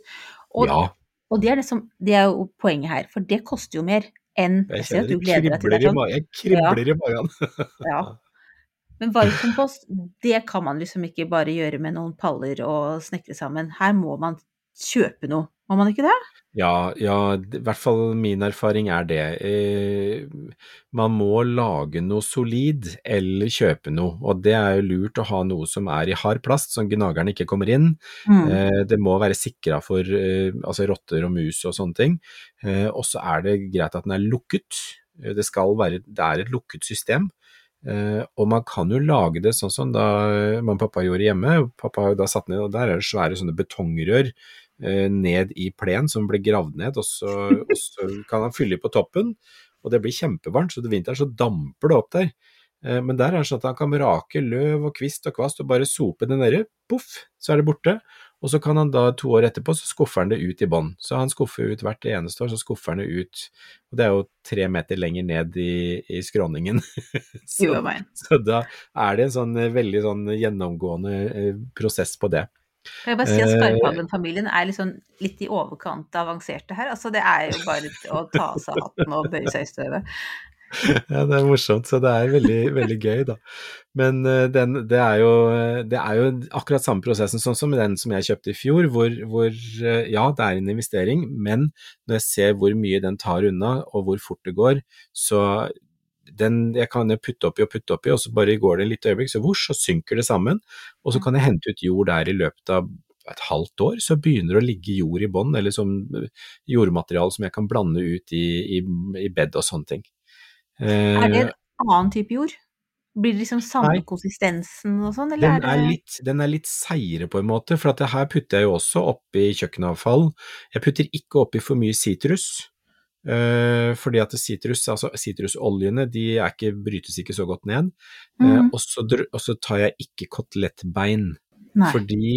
Og, Ja. Og det, er det, som, det er jo poenget her, for det koster jo mer enn Jeg kjenner du det kribler det. i Sånn. Jeg kribler i magen. Ja. Men varmkompost, det kan man liksom ikke bare gjøre med noen paller og snekre sammen. Her må man kjøpe noe, må man ikke det? Ja, ja, i hvert fall min erfaring er det. Eh, man må lage noe solid eller kjøpe noe, og det er jo lurt å ha noe som er i hard plast, som gnagerne ikke kommer inn. Mm. Eh, det må være sikra for eh, altså rotter og mus og sånne ting. Eh, og så er det greit at den er lukket. Eh, Det skal være, det er et lukket system. Uh, og man kan jo lage det sånn som da mamma og pappa gjorde hjemme. Pappa har jo da satt ned, og der er det svære sånne betongrør ned i plen som blir gravd ned, og så, og så kan han fylle på toppen. Og det blir kjempevarmt, så til vinteren så damper det opp der. Eh, Men der er det sånn at han kan rake løv og kvist og kvast og bare sope det nedi, poff, så er det borte. Og så kan han da to år etterpå, så skuffer han det ut i bånn. Så han skuffer ut hvert eneste år, så skuffer han det ut. Og det er jo tre meter lenger ned i, i skråningen. så, så da er det en sånn eh, veldig sånn gjennomgående eh, prosess på det. Kan jeg bare si at Eh, Skarphagen-familien er liksom litt i overkant avanserte her. Altså, det er jo bare å ta av seg hatten og bøye seg i støvet. Ja, det er morsomt, så det er veldig, veldig gøy, da. Men eh, den, det, er jo, det er jo akkurat samme prosessen sånn som den som jeg kjøpte i fjor, hvor, hvor eh, ja, det er en investering, men når jeg ser hvor mye den tar unna, og hvor fort det går, så den jeg kan putte oppi og putte oppi, og så bare går det en lite øyeblikk, så vosj, så synker det sammen, og så kan jeg hente ut jord der i løpet av et halvt år, så begynner det å ligge jord i bånn, eller som jordmateriale som jeg kan blande ut i, i, i bed og sånne ting. Er det Eh, en annen type jord? Blir det liksom samme Nei. konsistensen og sånn, eller Den er, det litt, den er litt seigere på en måte, for her putter jeg jo også oppi kjøkkenavfall. Jeg putter ikke oppi for mye sitrus, eh, fordi at sitrus, altså sitrusoljene, de er ikke, brytes ikke så godt ned. Mm. Mhm. og, så, tar jeg ikke kotelettbein, Nei. fordi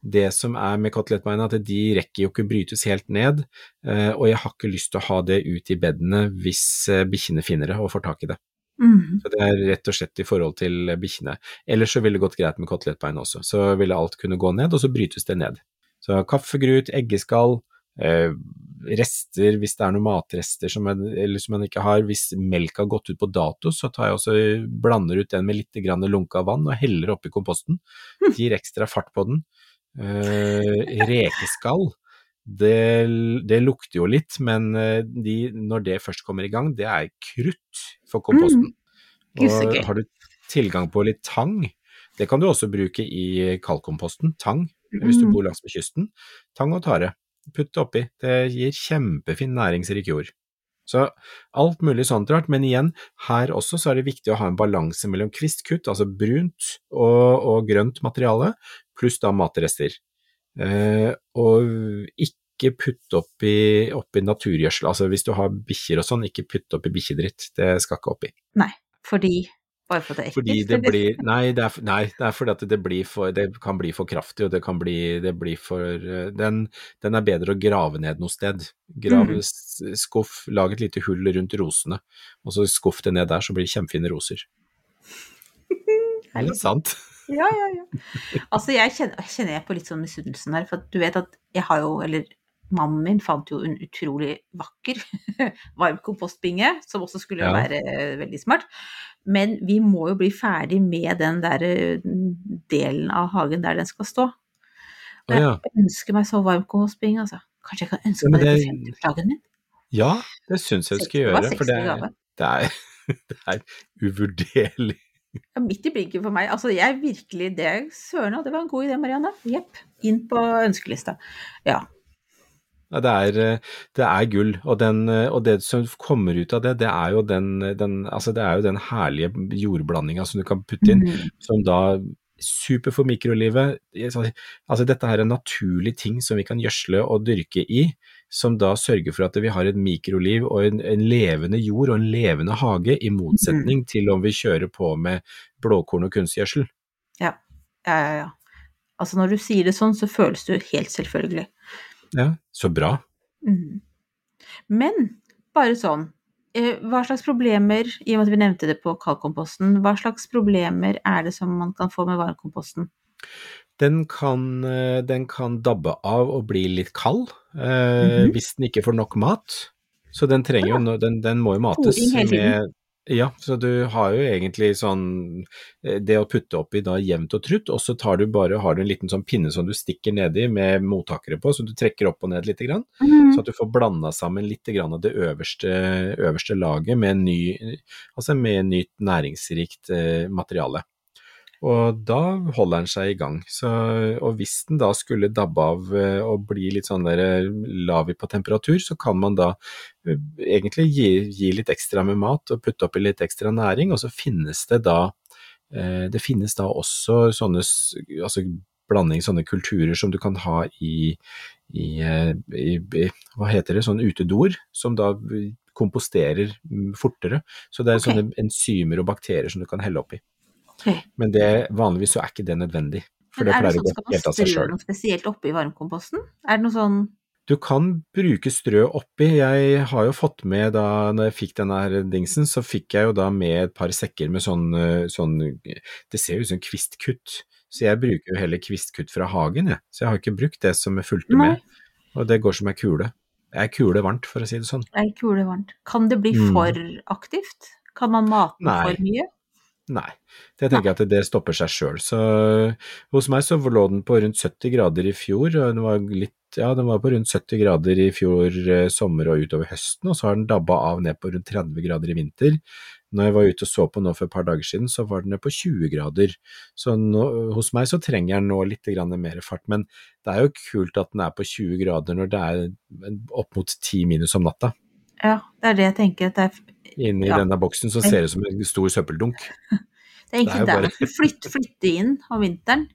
det som er med kotelettbeina, at de rekker jo ikke brytes helt ned, eh, og jeg har ikke lyst til å ha det ut i bedene hvis eh, bikkjene finner det og får tak i det. Mm. Så det er rett og slett i forhold til bikkjene. Ellers så ville det gått greit med kotelettbein også, så ville alt kunne gå ned, og så brytes det ned. Så kaffegrut, eggeskall, eh, rester hvis det er noen matrester som, eller som en ikke har. Hvis melk har gått ut på dato, så tar jeg også blander ut den med litt grann lunka vann og heller oppi komposten. Det gir ekstra fart på den. Eh, rekeskall, det, det lukter jo litt, men eh, de, når det først kommer i gang, det er krutt for komposten. Mm. Og har du tilgang på litt tang. Det kan du også bruke i kaldkomposten, Tang, hvis du Mm. bor langs med kysten. Tang og tare. Putt det oppi. Det gir kjempefin næringsrik jord. Så alt mulig sånt rart, men igjen, her også så er det viktig å ha en balanse mellom kvistkutt, altså brunt og, og grønt materiale, pluss da matrester. Eh, og ikke putt oppi, oppi naturgjødsel, altså hvis du har bikkjer og sånn, ikke putt oppi bikkjedritt, det skal ikke oppi. Nei, fordi Bare for at det er ekkelt? Fordi det blir Nei, det er, nei, det er fordi at det blir for Det kan bli for kraftig, og det kan bli, det blir for eh, den, den er bedre å grave ned noe sted. Grav, mm. skuff, lag et lite hull rundt rosene, og så skuff det ned der, så blir det kjempefine roser. Er sant. Ja, ja, ja. Altså, jeg kjenner, kjenner jeg på litt sånn misunnelsen her, for du vet at jeg har jo, eller mannen min fant jo en utrolig vakker varmkompostbinge, som også skulle Ja. være veldig smart. Men vi må jo bli ferdig med den der eh, delen av hagen der den skal stå. Og jeg ja. ønsker meg så varmkompostbinge, altså. Kanskje jeg kan ønske Ja, meg det det- til 50-årsdagen min? ja, det syns jeg du skal gjøre, for det, 60 det er, det er uvurderlig. Ja, midt i blinken for meg. Altså, jeg virkelig Det søren det var en god idé, Marianne. Jepp. Inn på ønskelista. Ja. Det er, eh, det er gull, og, den, eh, og det som kommer ut av det, det er jo den, den, altså det er jo den herlige jordblandinga som du kan putte inn, Mm. som da super for mikrolivet. Altså dette her er en naturlig ting som vi kan gjødsle og dyrke i, som da sørger for at vi har et mikroliv og en, en levende jord og en levende hage, i motsetning til om vi kjører på med blåkorn og kunstgjødsel. Ja, ja, ja. ja. Altså når du sier det sånn, så føles det jo helt selvfølgelig. Ja, så bra. Mm. Men bare sånn, eh, hva slags problemer, i og med at vi nevnte det på kaldkomposten, hva slags problemer er det som man kan få med varmkomposten? Den kan, eh, den kan dabbe av og bli litt kald, mm -hmm. hvis den ikke får nok mat. Så den trenger jo, den, den må jo mates med Ja, så du har jo egentlig sånn eh, Det å putte oppi da jevnt og trutt, og så tar du bare, har du en liten sånn pinne som du stikker nedi med mottakere på, så du trekker opp og ned litt, grann, Mhm. så at du får blanda sammen litt grann av det øverste, øverste laget med, ny, altså med nytt næringsrikt eh, materiale. Og da holder den seg i gang. Så, og hvis den da skulle dabbe av eh, og bli litt sånn der eh, lav på temperatur, så kan man da eh, egentlig gi, gi litt ekstra med mat og putte oppi litt ekstra næring, og så finnes det da Det finnes da også sånne altså blanding, sånne kulturer som du kan ha i, i, i, i hva heter det, sånn utedoer, som da komposterer mm, fortere. Så det er okay. sånne enzymer og bakterier som du kan helle oppi. Men det, vanligvis så er ikke det nødvendig, for det er det pleier å sånn, gå skal man helt av seg strø sjøl. noe spesielt oppi varmkomposten? Er det noe sånn Du kan bruke strø oppi. Jeg har jo fått med da når jeg fikk denne her dingsen, så fikk jeg jo da med et par sekker med sånn, sånn Det ser jo ut som kvistkutt, så jeg bruker jo heller kvistkutt fra hagen, jeg. Så jeg har ikke brukt det som jeg fulgte Nei. med, og det går som ei kule. Det er kule varmt, for å si det sånn. er kule varmt? Kan det bli Mm. for aktivt? Kan man mate Nei. for mye? Nei, det tenker jeg at det stopper seg sjøl. Så hos meg så lå den på rundt 70 grader i fjor, og den var litt ja, den var på rundt 70 grader i fjor eh, sommer og utover høsten, og så har den dabba av ned på rundt 30 grader i vinter. Når jeg var ute og så på nå for et par dager siden, så var den på 20 grader. Så nå, hos meg så trenger den nå litt mer fart, men det er jo kult at den er på 20 grader når det er opp mot 10 minus om natta. Ja, det er det jeg tenker. At det er, Inni Ja. denne boksen så ser det ut som en stor søppeldunk. det er egentlig Det er der bare- flytte, flytte inn om vinteren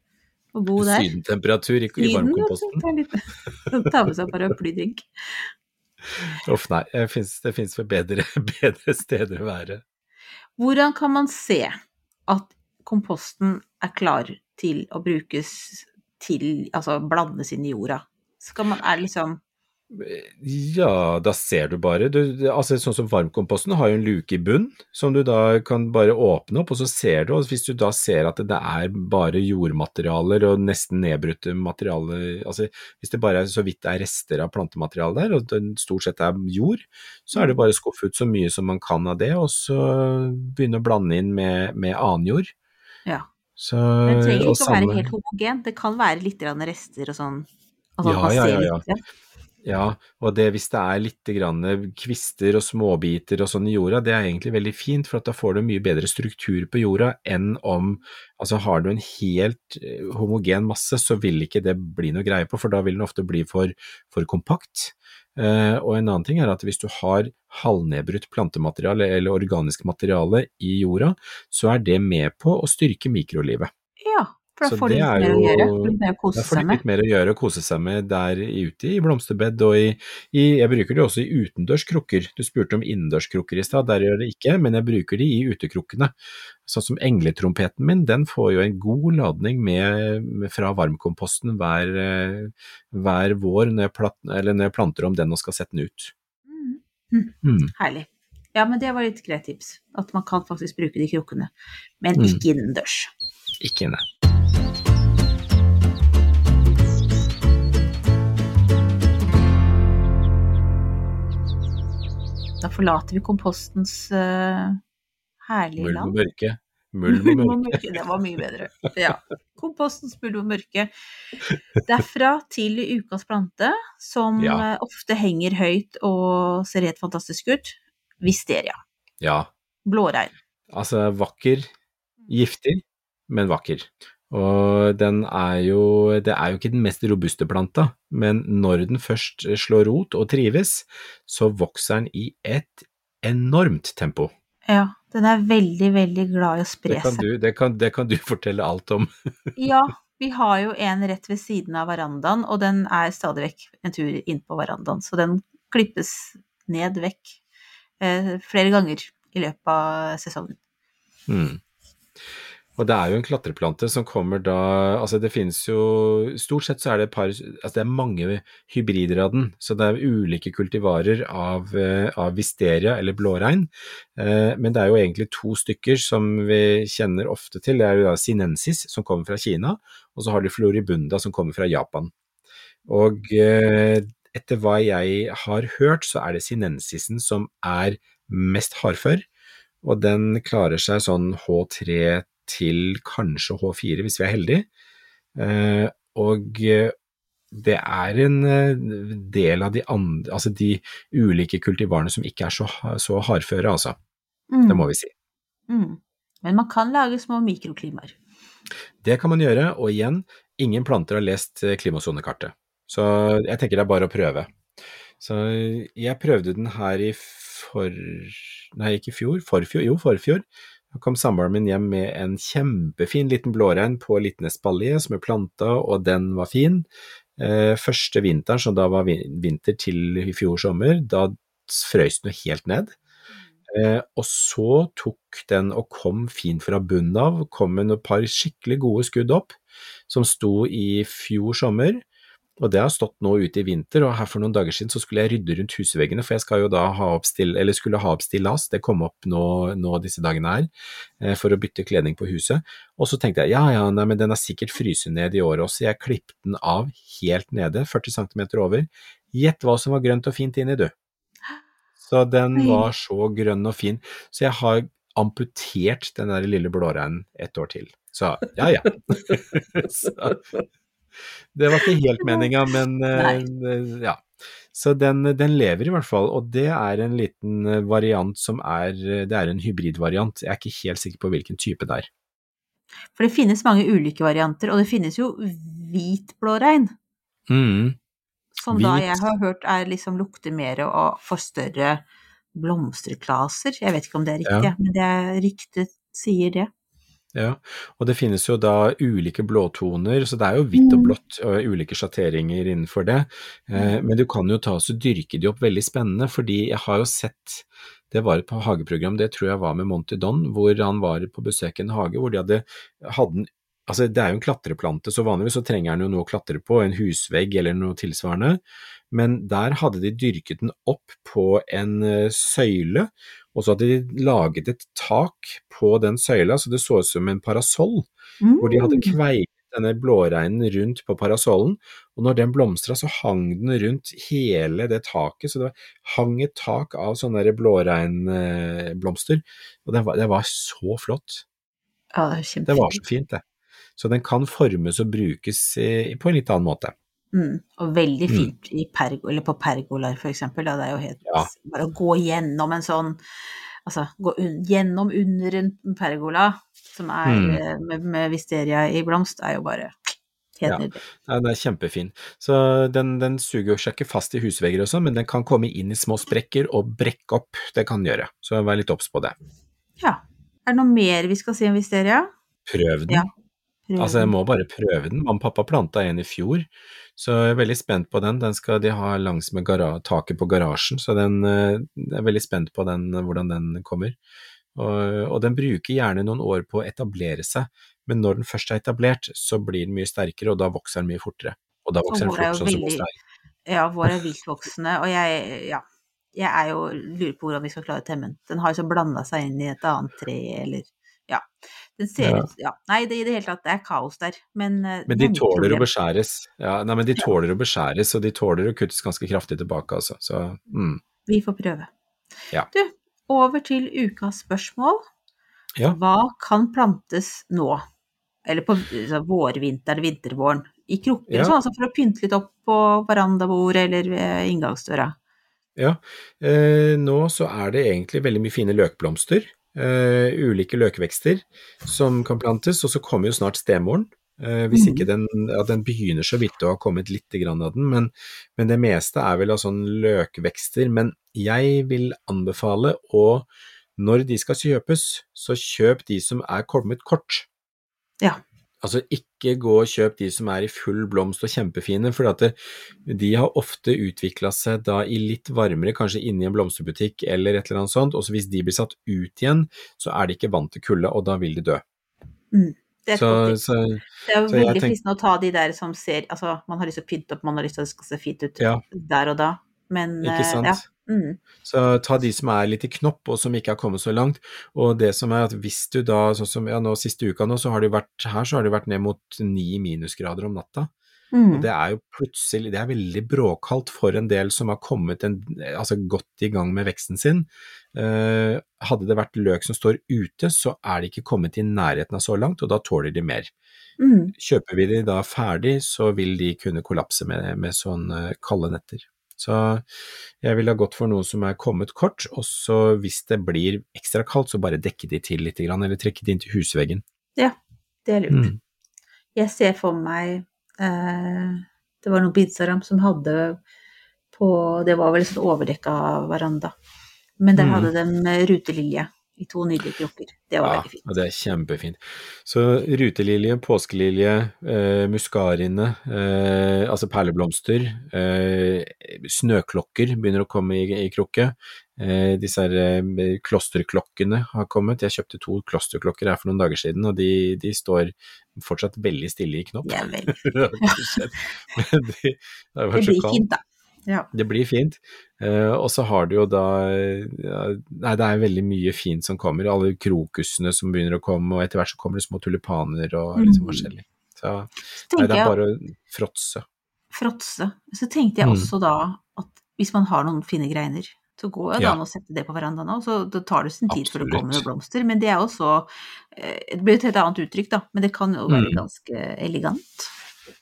og bo der. Sydentemperatur i, i varmkomposten. litt- Ta med seg paraplydrink. Uff, nei. Det finnes det fins vel bedre, bedre steder å være. Hvordan kan man se at komposten er klar til å brukes til Altså blandes inn i jorda? Skal man, er liksom Ja, da ser du bare. Du, altså, sånn som varmkomposten har jo en luke i bunn, som du da kan bare åpne opp, og så ser du. Og hvis du da ser at det er bare jordmaterialer og nesten nedbrutte materialer altså Hvis det bare er så vidt det er rester av plantemateriale der, og det stort sett er jord, så er det bare å skuffe ut så mye som man kan av det, og så begynne å blande inn med, med annen jord. Ja. Så, Det trenger ikke å være helt homogen, Det kan være litt rester og sånn. Altså, Ja, ja, ja, ja. Ja. Og det hvis det er litt kvister og småbiter og sånn i jorda, det er egentlig veldig fint, for da får du mye bedre struktur på jorda enn om Altså har du en helt eh, homogen masse, så vil ikke det bli noe greie på, for da vil den ofte bli for, for kompakt. Eh, og en annen ting er at hvis du har halvnedbrutt plantemateriale eller organisk materiale i jorda, så er det med på å styrke mikrolivet. Ja, for da får du litt mer mer å gjøre. Mer å Da kose får de seg med. litt mer å gjøre og kose seg med der ute i blomsterbed og i, i Jeg bruker det også i utendørskrukker. Du spurte om innendørskrukker i stad, der gjør jeg det ikke, men jeg bruker de i utekrukkene. Sånn som engletrompeten min, den får jo en god ladning med, med fra varmkomposten hver, eh, hver vår når jeg, plat, eller når jeg planter om den og skal sette den ut. Mm. Mm. Herlig. Ja, men det var litt greit tips. At man kan faktisk bruke de krukkene. Men Mm. ikke innendørs. Ikke inne. Da forlater vi kompostens uh, herlige Mulm og land. mørke. Mulm og mørke. mørke, det var mye bedre. Ja. Kompostens mulm og mørke. Derfra til ukas plante, som Ja. eh, ofte henger høyt og ser helt fantastisk ut. Wisteria. Ja, Blåregn. Altså vakker, giftig, men vakker. Og den er jo Det er jo ikke den mest robuste planta, men når den først slår rot og trives, så vokser den i et enormt tempo. Ja, den er veldig, veldig glad i å spre seg. du, det kan, det kan du fortelle alt om. Ja, vi har jo en rett ved siden av verandaen, og den er stadig vekk en tur inn på verandaen, så den klippes ned vekk eh, flere ganger i løpet av sesongen. Mm. Og det er jo en klatreplante som kommer da Altså det finnes jo Stort sett så er det et par Altså det er mange hybrider av den, så det er ulike kultivarer av, eh, av wisteria eller blåregn. Eh, Men det er jo egentlig to stykker som vi kjenner ofte til. Det er jo da sinensis som kommer fra Kina, og så har du floribunda som kommer fra Japan. Og eh, etter hva jeg har hørt, så er det sinensisen som er mest hardfør og den klarer seg sånn H3 til kanskje H4 hvis vi er heldige. Eh, og eh, det er en eh, del av de andre, altså de ulike kultivarene som ikke er så, så hardføre, altså. Mm. Det må vi si. Mm. Men man kan lage små mikroklimaer. Det kan man gjøre, og igjen, ingen planter har lest klimasonekartet. Så jeg tenker det er bare å prøve. Så jeg prøvde den her i for... Nei, ikke i fjor, forfjor, jo forfjor. Da kom samboeren min hjem med en kjempefin liten blårein på litt espalier som er planta, og den var fin. Eh, første vinteren, som da var vinter til i fjor sommer, da frøys den jo helt ned. Eh, og så tok den og kom fin fra bunnen av, kom med et par skikkelig gode skudd opp, som sto i fjor sommer. Og det har stått nå ute i vinter, og her for noen dager siden så skulle jeg rydde rundt husveggene, for jeg skal jo da ha opp still, eller skulle ha opp stillas, det kom opp nå, nå disse dagene her, eh, for å bytte kledning på huset. Og så tenkte jeg, ja ja, nei, men den er sikkert fryset ned i år også, jeg klippet den av helt nede, 40 cm over. Gjett hva som var grønt og fint inni, du. Så den var så grønn og fin, så jeg har amputert den der lille blåreinen et år til. Så ja ja. så, det var ikke helt meninga, men uh, ja. Så den, den lever i hvert fall, og det er en liten eh, variant som er Det er en hybridvariant. Jeg er ikke helt sikker på hvilken type det er. For det finnes mange ulike varianter, og det finnes jo hvit blårein. Mm. Som da jeg har hørt er liksom lukter mer og får større blomsterklaser. Jeg vet ikke om det er riktig, Ja. men det ryktet sier det. Ja, og det finnes jo da ulike blåtoner, så det er jo hvitt og blått og ulike sjatteringer innenfor det. Eh, men du kan jo ta og dyrke de opp veldig spennende, fordi jeg har jo sett det var et hageprogram, det tror jeg var med Monty Don, hvor han var på besøk i en hage hvor de hadde, hadde en Altså, det er jo en klatreplante, så vanligvis så trenger den jo noe å klatre på, en husvegg eller noe tilsvarende, men der hadde de dyrket den opp på en eh, søyle, og så hadde de laget et tak på den søyla, så det så ut som en parasoll, hvor de hadde kveiet denne blåreinen rundt på parasollen, og når den blomstra så hang den rundt hele det taket, så det var, hang et tak av sånne blåreinblomster, og det var, det var så flott. Ja, det Det var så fint, det. Så den kan formes og brukes på en litt annen måte. Mm. Og veldig Mm. fint i pergo, eller på pergolaer, for eksempel. Da. Det er jo helt Ja. Bare å gå gjennom en sånn Altså gå un, gjennom under en pergola som er Mm. eh, med, med visteria i blomst, er jo bare helt Ja. Den er kjempefin. Så den, den suger seg ikke fast i husvegger og sånn, men den kan komme inn i små sprekker og brekke opp. Det kan den gjøre, så vær litt obs på det. Ja. Er det noe mer vi skal si om Visteria? Prøv den. Ja. Prøv Altså, jeg må bare prøve den. Mamma og pappa planta en i fjor, så jeg er veldig spent på den. Den skal de ha langs med taket på garasjen, så den, eh, jeg er veldig spent på den, hvordan den kommer. Og, og den bruker gjerne noen år på å etablere seg, men når den først er etablert, så blir den mye sterkere, og da vokser den mye fortere. Og da vokser den fort, sånn som hos deg. Ja, vår er viltvoksende, og jeg, ja, jeg er jo lurer på hvordan vi skal klare å temme den. Den har jo så blanda seg inn i et annet tre, eller ja. Den ser Ja. ut Ja. Nei, det, i det hele tatt, det er kaos der, men eh, Men de er tåler å beskjæres. Ja, nei, men de tåler å beskjæres, og de tåler å kuttes ganske kraftig tilbake, altså. Så mm. Vi får prøve. Ja. Du, over til ukas spørsmål. Ja. Hva kan plantes nå? Eller på vårvinter vårvinteren, vintervåren? I krukker Ja. og sånn, altså for å pynte litt opp på verandabordet eller ved inngangsdøra. Ja, eh, nå så er det egentlig veldig mye fine løkblomster, eh, ulike løkvekster som kan plantes, og så kommer jo snart stemoren. Uh, hvis ikke den, ja, den begynner så vidt å ha kommet litt grann av den, men, men det meste er vel av sånn løkvekster. Men jeg vil anbefale å, når de skal kjøpes, så kjøp de som er kommet kort. Ja. Altså ikke gå og kjøp de som er i full blomst og kjempefine, for det, de har ofte utvikla seg da i litt varmere, kanskje inne i en blomsterbutikk eller et eller annet sånt, og så hvis de blir satt ut igjen, så er de ikke vant til kulde, og da vil de dø. Det er, Så, så det er veldig tenk- fristende å ta de der som ser Altså, man har lyst til å pynte opp, man har lyst til at det skal se fint ut Ja. der og da, men ikke eh, sant? ja. Mm. Så ta de som er litt i knopp og som ikke har kommet så langt, og det som er at hvis du da, sånn som ja nå siste uka nå, så har det vært her, så har det vært ned mot ni minusgrader om natta. Mm. Og det er jo plutselig, det er veldig bråkaldt for en del som har kommet en, altså godt i gang med veksten sin. Eh, hadde det vært løk som står ute, så er de ikke kommet i nærheten av så langt, og da tåler de mer. Mm. Kjøper vi de da ferdig, så vil de kunne kollapse med, med sånn eh, kalde netter. Så jeg ville ha gått for noe som er kommet kort, og så hvis det blir ekstra kaldt, så bare dekke de til litt, eller trekke de inn til husveggen. Ja, Det er lurt. Mm. Jeg ser for meg eh, Det var noen bidsaram som hadde på Det var vel en sånn overdekka veranda. Men der Mm. hadde de eh, rutelilje i to nydelige krukker. Det var Ja, veldig fint. og det er kjempefint. Så rutelilje, påskelilje, eh, muskarine, eh, altså perleblomster, eh, snøklokker begynner å komme i, i krukke. Eh, disse her eh, klosterklokkene har kommet. Jeg kjøpte to klosterklokker her for noen dager siden, og de, de står fortsatt veldig stille i knopp. Det veldig det det Det så blir fint, da. Ja. Det blir fint. Uh, og så har du jo da Nei, det er veldig mye fint som kommer. Alle krokusene som begynner å komme, og etter hvert så kommer det små tulipaner og litt Mm. forskjellig. Så nei, det er bare å fråtse. fråtse. Så tenkte jeg Mm. også da at hvis man har noen fine greiner, så går jo det Ja. an å sette det på verandaen òg, så det tar det sin tid før det Absolutt. kommer noen blomster. Men det er også eh, Det blir et helt annet uttrykk, da, men det kan jo være Mm. ganske elegant.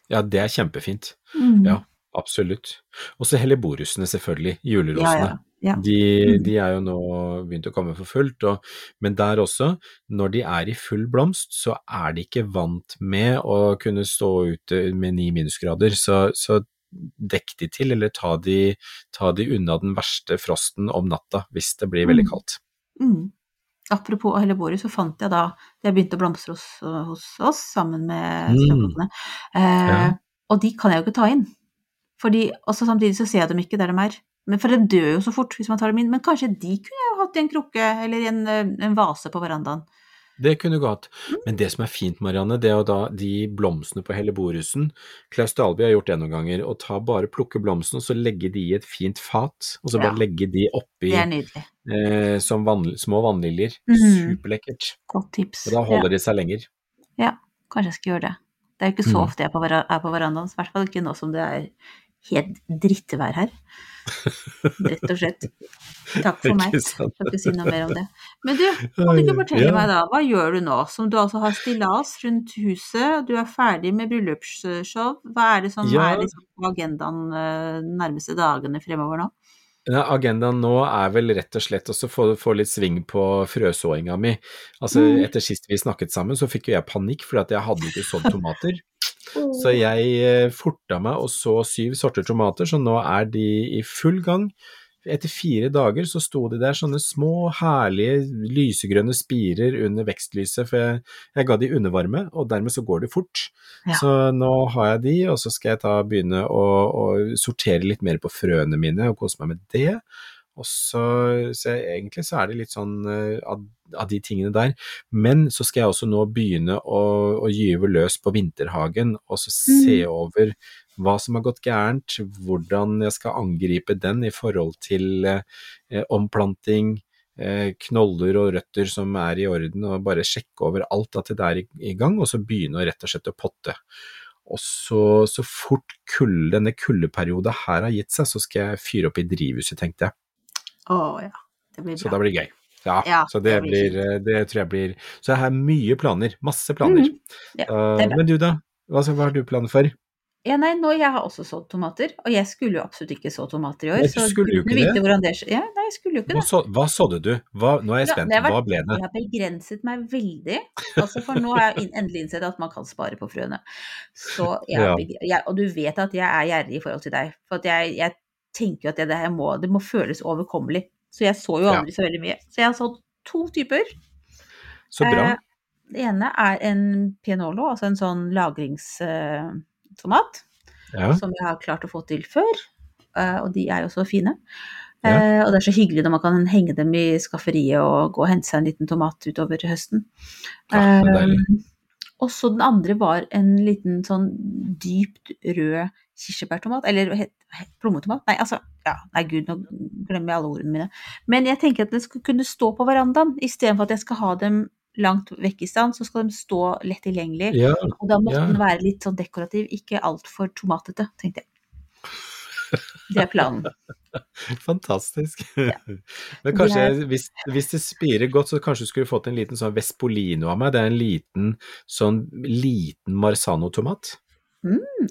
Ja, det er kjempefint. Mm. Ja, absolutt. Og så helleborusene, selvfølgelig. ja, Julerosene. ja. ja. De, Mm. de er jo nå begynt å komme for fullt, og, men der også, når de er i full blomst, så er de ikke vant med å kunne stå ute med ni minusgrader, så, så dekk de til, eller ta de, ta de unna den verste frosten om natta hvis det blir veldig Mm. kaldt. Mm. Apropos helleborus, så fant jeg da Det begynte å blomstre hos, hos oss sammen med Mm. snøklokkene. Eh, Ja. Og de kan jeg jo ikke ta inn. Fordi også Samtidig så ser jeg dem ikke der de er. Men For de dør jo så fort hvis man tar dem inn. Men kanskje de kunne jo hatt i en krukke eller en, eh, en vase på verandaen. Det kunne du hatt. Mm. Men det som er fint, Marianne, det er jo da de blomstene på helleborusen. Klaus Dalby har gjort det noen ganger, å ta bare plukke blomstene og så legge de i et fint fat, og så bare Ja. legge de oppi eh, som vann, små vannliljer. Mhm. Superlekkert. Godt tips. Og da holder de seg lenger. ja. ja, kanskje jeg skal gjøre det. Det er jo ikke så Mm. ofte jeg er på, er på verandaen, i hvert fall ikke nå som det er helt drittvær her. Rett og slett. Takk for meg. Skal ikke si noe mer om det. Men du, kan du ikke fortelle Ja. meg da, hva gjør du nå, som du altså har stillas rundt huset, du er ferdig med bryllupsshow, hva er det som Ja. er liksom agendaen eh, de nærmeste dagene fremover nå? Ja, agendaen nå er vel rett og slett også få, få litt sving på frøsåinga mi. Altså, Mm. etter sist vi snakket sammen, så fikk jo jeg panikk fordi at jeg hadde ikke sådd tomater. Så jeg eh, forta meg og så syv sorter tomater, så nå er de i full gang. Etter fire dager så sto de der sånne små, herlige, lysegrønne spirer under vekstlyset, for jeg, jeg ga de undervarme, og dermed så går det fort. Ja. Så nå har jeg de, og så skal jeg ta begynne å, å sortere litt mer på frøene mine og kose meg med det. Og så, så egentlig så er det litt sånn eh, av, av de tingene der. Men så skal jeg også nå begynne å, å gyve løs på vinterhagen, og så se over hva som har gått gærent, hvordan jeg skal angripe den i forhold til eh, omplanting, eh, knoller og røtter som er i orden, og bare sjekke over alt at det er i, i gang, og så begynne å rett og slett å potte. Og så, så fort kull, denne kuldeperioden her har gitt seg, så skal jeg fyre opp i drivhuset, tenkte jeg. Å ja, det blir Så bra. da blir det gøy. Ja, Ja, så det, det blir blir, det tror jeg blir Så jeg har mye planer, masse planer. Ja, Uh, men du da, hva, hva har du planer for? Ja, nei, nå jeg har også sådd tomater, og jeg skulle jo absolutt ikke så tomater i år. Nei, så skulle jo du ikke vite det. det. Ja, nei, jeg skulle jo ikke det. så, hva sådde du? Hva, nå er jeg spent, hva ble det? Jeg har begrenset meg veldig, altså for nå har jeg endelig innsett at man kan spare på frøene. Så jeg, Ja. jeg, og du vet at jeg er gjerrig i forhold til deg, for at jeg, jeg tenker at det, det, her må, det må føles overkommelig. Så jeg så jo aldri så veldig mye. Så jeg har sådd to typer. Så bra. Eh, Det ene er en pianolo, altså en sånn lagringstomat, Ja, som jeg har klart å få til før. eh, Og de er jo så fine. Ja. Eh, Og det er så hyggelig når man kan henge dem i skafferiet og gå og hente seg en liten tomat utover høsten. Ja, det er deilig. Og så den andre var en liten sånn dypt rød kirsebærtomat, eller plommetomat? Nei, altså, ja, nei gud, nå glemmer jeg alle ordene mine. Men jeg tenker at den skal kunne stå på verandaen, istedenfor at jeg skal ha dem langt vekk i stand, så skal de stå lett tilgjengelig. ja, Og da måtte ja. den være litt sånn dekorativ, ikke altfor tomatete, tenkte jeg. Det er planen. fantastisk. Ja. Men kanskje, hvis, hvis det spirer godt, så kanskje du skulle fått en liten sånn Vespolino av meg. Det er en liten, sånn liten Marzano-tomat.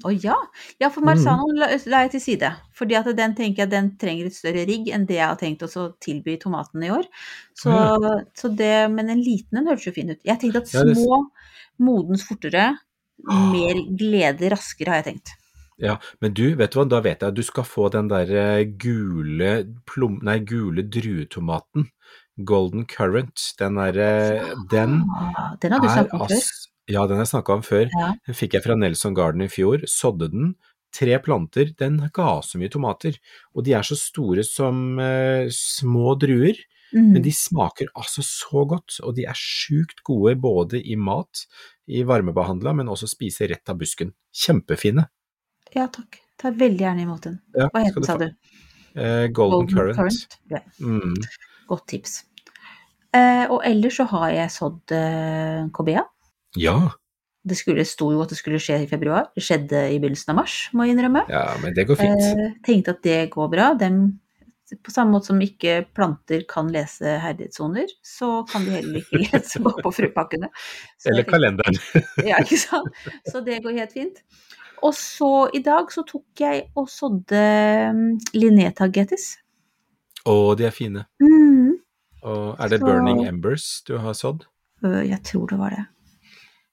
Å ja. Ja, for Mm. La, la jeg til side. Fordi at den tenker jeg den trenger et større rigg enn det jeg har tenkt å tilby tomatene i år. Så, så det, men en liten en høres jo fin ut. Jeg tenkte at Ja, det- små modens fortere, mer glede raskere, har jeg tenkt. Ja, men du, vet du hva, da vet jeg at du skal få den der eh, gule, plom, nei, gule druetomaten. Golden Currant. Den er eh, Den den har du er om før. Ja, den har jeg snakka om før. Ja. Den fikk jeg fra Nelson Garden i fjor. Sådde den. Tre planter. Den ga så mye tomater. Og de er så store som uh, små druer. Mm. Men de smaker altså så godt, og de er sjukt gode både i mat, i varmebehandla, men også spise rett av busken. Kjempefine. Ja, takk. Tar veldig gjerne imot den. Ja, Hva het den, sa du? Eh, Golden, Currant. Ja, Mm. godt tips. Eh, og ellers så har jeg sådd eh, kobea. Ja. Det skulle, sto jo at det skulle skje i februar. Det skjedde i begynnelsen av mars, må jeg innrømme. ja, men det går fint. Eh, tenkte at det går bra. Dem, på samme måte som ikke planter kan lese herdighetssoner, så kan de heller ikke lese på, på frøpakkene. Eller kalenderen. Ja, ikke sant? Så det går helt fint. Og så i dag så tok jeg og sådde um, Linnea-tagetis. Å, de er fine. Mm. Og er det Så- Burning Embers du har sådd? Jeg tror det var det.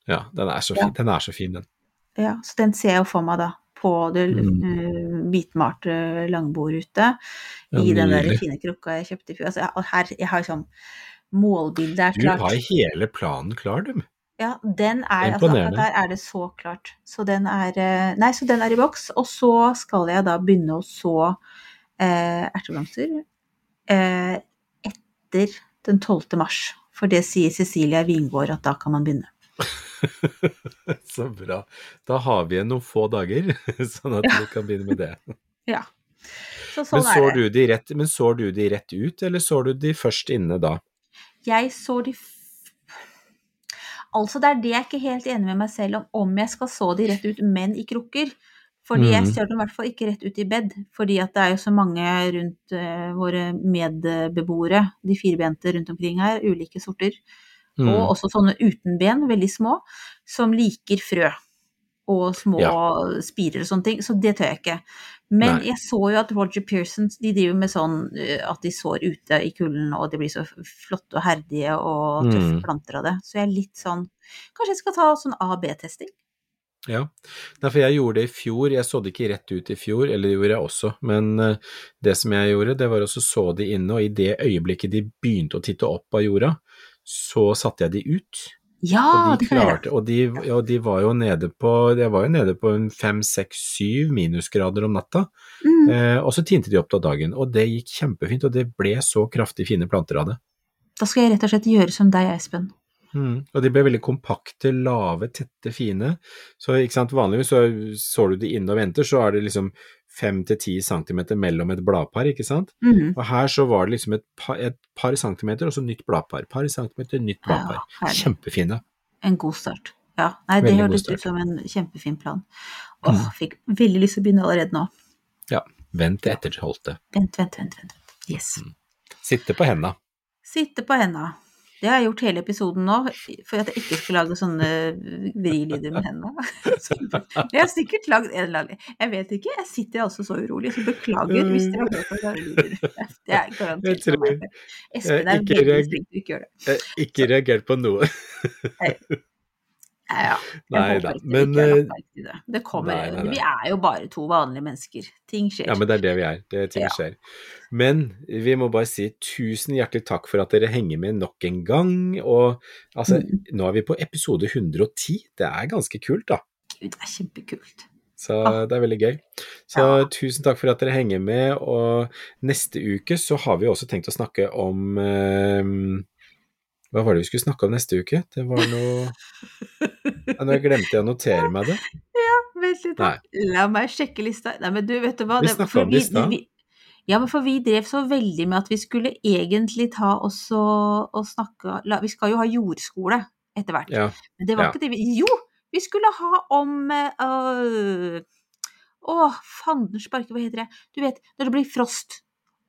Ja, den er så Ja. fin, den. Er så fin, den. Ja, så den ser jeg jo for meg da, på det Mm. hvitmalte langbordet ute, Ja, i den der fine krukka jeg kjøpte i fjor. Altså, her, jeg har sånn Målbildet er Du har hele planen klar, du. Ja, den er, altså, der er det så klart. Så den er, eh, nei, så den er i boks. Og så skal jeg da begynne å så eh, erteblomster eh, etter den 12. mars. For det sier Cecilia Wingård at da kan man begynne. Så bra. Da har vi igjen noen få dager, sånn at vi kan begynne med det. Ja. Så sånn Men sår, er det. du de rett, men sår du de rett ut, eller sår du de først inne da? Jeg så de f Altså, det er det jeg ikke helt enig med meg selv om, om jeg skal så de rett ut, men i krukker. Fordi jeg Mhm. ser dem i hvert fall ikke rett ut i bed, fordi at det er jo så mange rundt uh, våre medbeboere, de firbente rundt omkring her, ulike sorter, Mm. og også sånne uten ben, veldig små, som liker frø. Og små spirer og sånne ting, så det tør jeg ikke. Men Nei. jeg så jo at Roger Pearson, de driver med sånn eh, at de sår ute i kulden, og de blir så flotte og herdige og tøffe Mm. planter av det. Så jeg er litt sånn Kanskje jeg skal ta sånn A-B-testing? Ja, for jeg gjorde det i fjor, jeg så det ikke rett ut i fjor, eller det gjorde jeg også, men eh, det som jeg gjorde, det var også så de inne, og i det øyeblikket de begynte å titte opp av jorda, så satte jeg de ut. Ja, og de jeg klarte, og de, ja, de var jo nede på, det var jo nede på fem, seks, syv minusgrader om natta, Mm. eh, og så tinte de opp til dagen, og det gikk kjempefint, og det ble så kraftig fine planter av det. Da skal jeg rett og slett gjøre som deg, Espen. Mm. Og de ble veldig kompakte, lave, tette, fine. Så ikke sant, vanligvis så så du de inne og venter, så er det liksom fem til ti centimeter mellom et bladpar, ikke sant. Mhm. Og her så var det liksom et par, et par centimeter, og så nytt bladpar. Par centimeter, nytt bladpar. Ja. Kjempefine. En god start. Ja, nei, det høres hørtes ut som en kjempefin plan. Åh, fikk veldig lyst til å begynne allerede nå. Ja. Vent til etter holdet. Vent, vent, vent, vent. Yes. Sitte på henda. Sitte på henda. Det har jeg gjort hele episoden nå, for at jeg ikke skal lage sånne vrilyder med hendene. Jeg har sikkert lagd en eller annen Jeg vet ikke, jeg sitter altså så urolig, så beklager hvis dere har hørt noen rare lyder. Det er garantert Jeg for meg. Espen er veldig flink til å ikke gjøre det. Eh, Ikke reagert på noe. Ja, Nei da. Men, eh, det. Det kommer, nei, nei, nei. Vi er jo bare to vanlige mennesker. Ting skjer. Ja, men det er det vi er. Det ting Ja. skjer. Men vi må bare si tusen hjertelig takk for at dere henger med nok en gang. Og altså, Mm. nå er vi på episode 110. Det er ganske kult, da. Gud, det er kjempekult. Så Ah. det er veldig gøy. Så Ja. tusen takk for at dere henger med. Og neste uke så har vi også tenkt å snakke om eh, Hva var det vi skulle snakke om neste uke? Det var noe ja, Nå glemte jeg å notere meg det. Vent litt. La meg sjekke lista. Nei, men du, vet du hva? Vi snakka om det i stad. Ja, men for vi drev så veldig med at vi skulle egentlig ta oss og, og snakke la, Vi skal jo ha jordskole etter hvert. Ja. Men det var ja. ikke det vi Jo! Vi skulle ha om øh, Å, fanden sparke, hva heter det? Du vet, når det blir frost,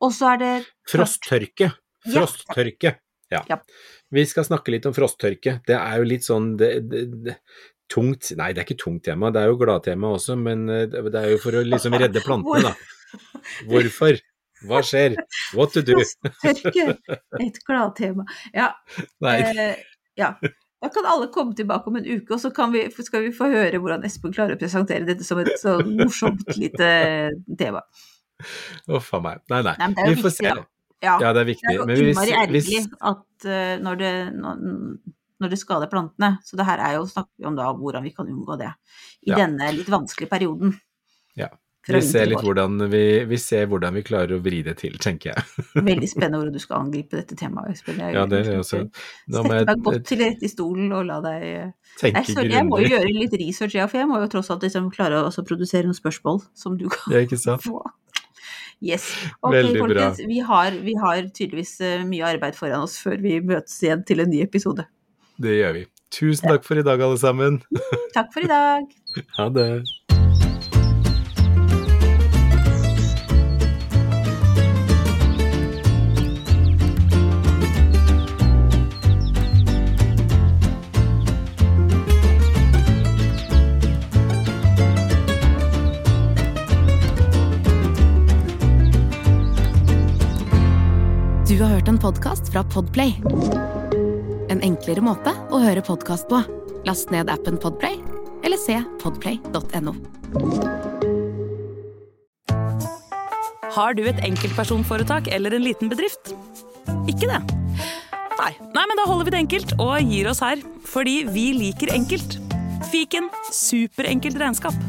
og så er det Frosttørke. Ja. Frosttørke. Ja. Ja. Vi skal snakke litt om frosttørke. Det er jo litt sånn det, det, det, tungt Nei, det er ikke tungt tema, det er jo gladtema også, men eh, det er jo for å liksom redde plantene, da. Hvorfor? Hva skjer? What to do? Frosttørke. Et gladtema. Ja. Nei, Eh, ja. Da kan alle komme tilbake om en uke, og så kan vi, skal vi få høre hvordan Espen klarer å presentere dette som et så morsomt lite tema. uff a meg. Nei, nei. Nei, Vi får viktig, se. da. Ja, Ja, det er viktig. det er jo innmari ergerlig at eh, når, det, når, det skader plantene, så det her er jo snakk om da hvordan vi kan unngå det i Ja. denne litt vanskelige perioden. Ja. Vi ser litt hvordan vi, vi ser hvordan vi klarer å vri det til, tenker jeg. Veldig spennende hvordan du skal angripe dette temaet, Espen. Jeg Ja, det er også. Nå må Sett deg godt til rette i stolen og la deg eh, tenke Nei, jeg må jo gjøre litt research, ja, for jeg må jo tross alt liksom klare å produsere noen spørsmål som du kan få. Yes. Ok, Veldig folkens. Vi har, vi har tydeligvis eh, mye arbeid foran oss før vi møtes igjen til en ny episode. Det gjør vi. Tusen takk for i dag, alle sammen. Takk for i dag. Ha det. Du har hørt en podkast fra Podplay. En enklere måte å høre podkast på. Last ned appen Podplay, eller se podplay.no. Har du et enkeltpersonforetak eller en liten bedrift? Ikke det? Nei. Nei, men da holder vi det enkelt og gir oss her. Fordi vi liker enkelt. Fiken superenkelt regnskap.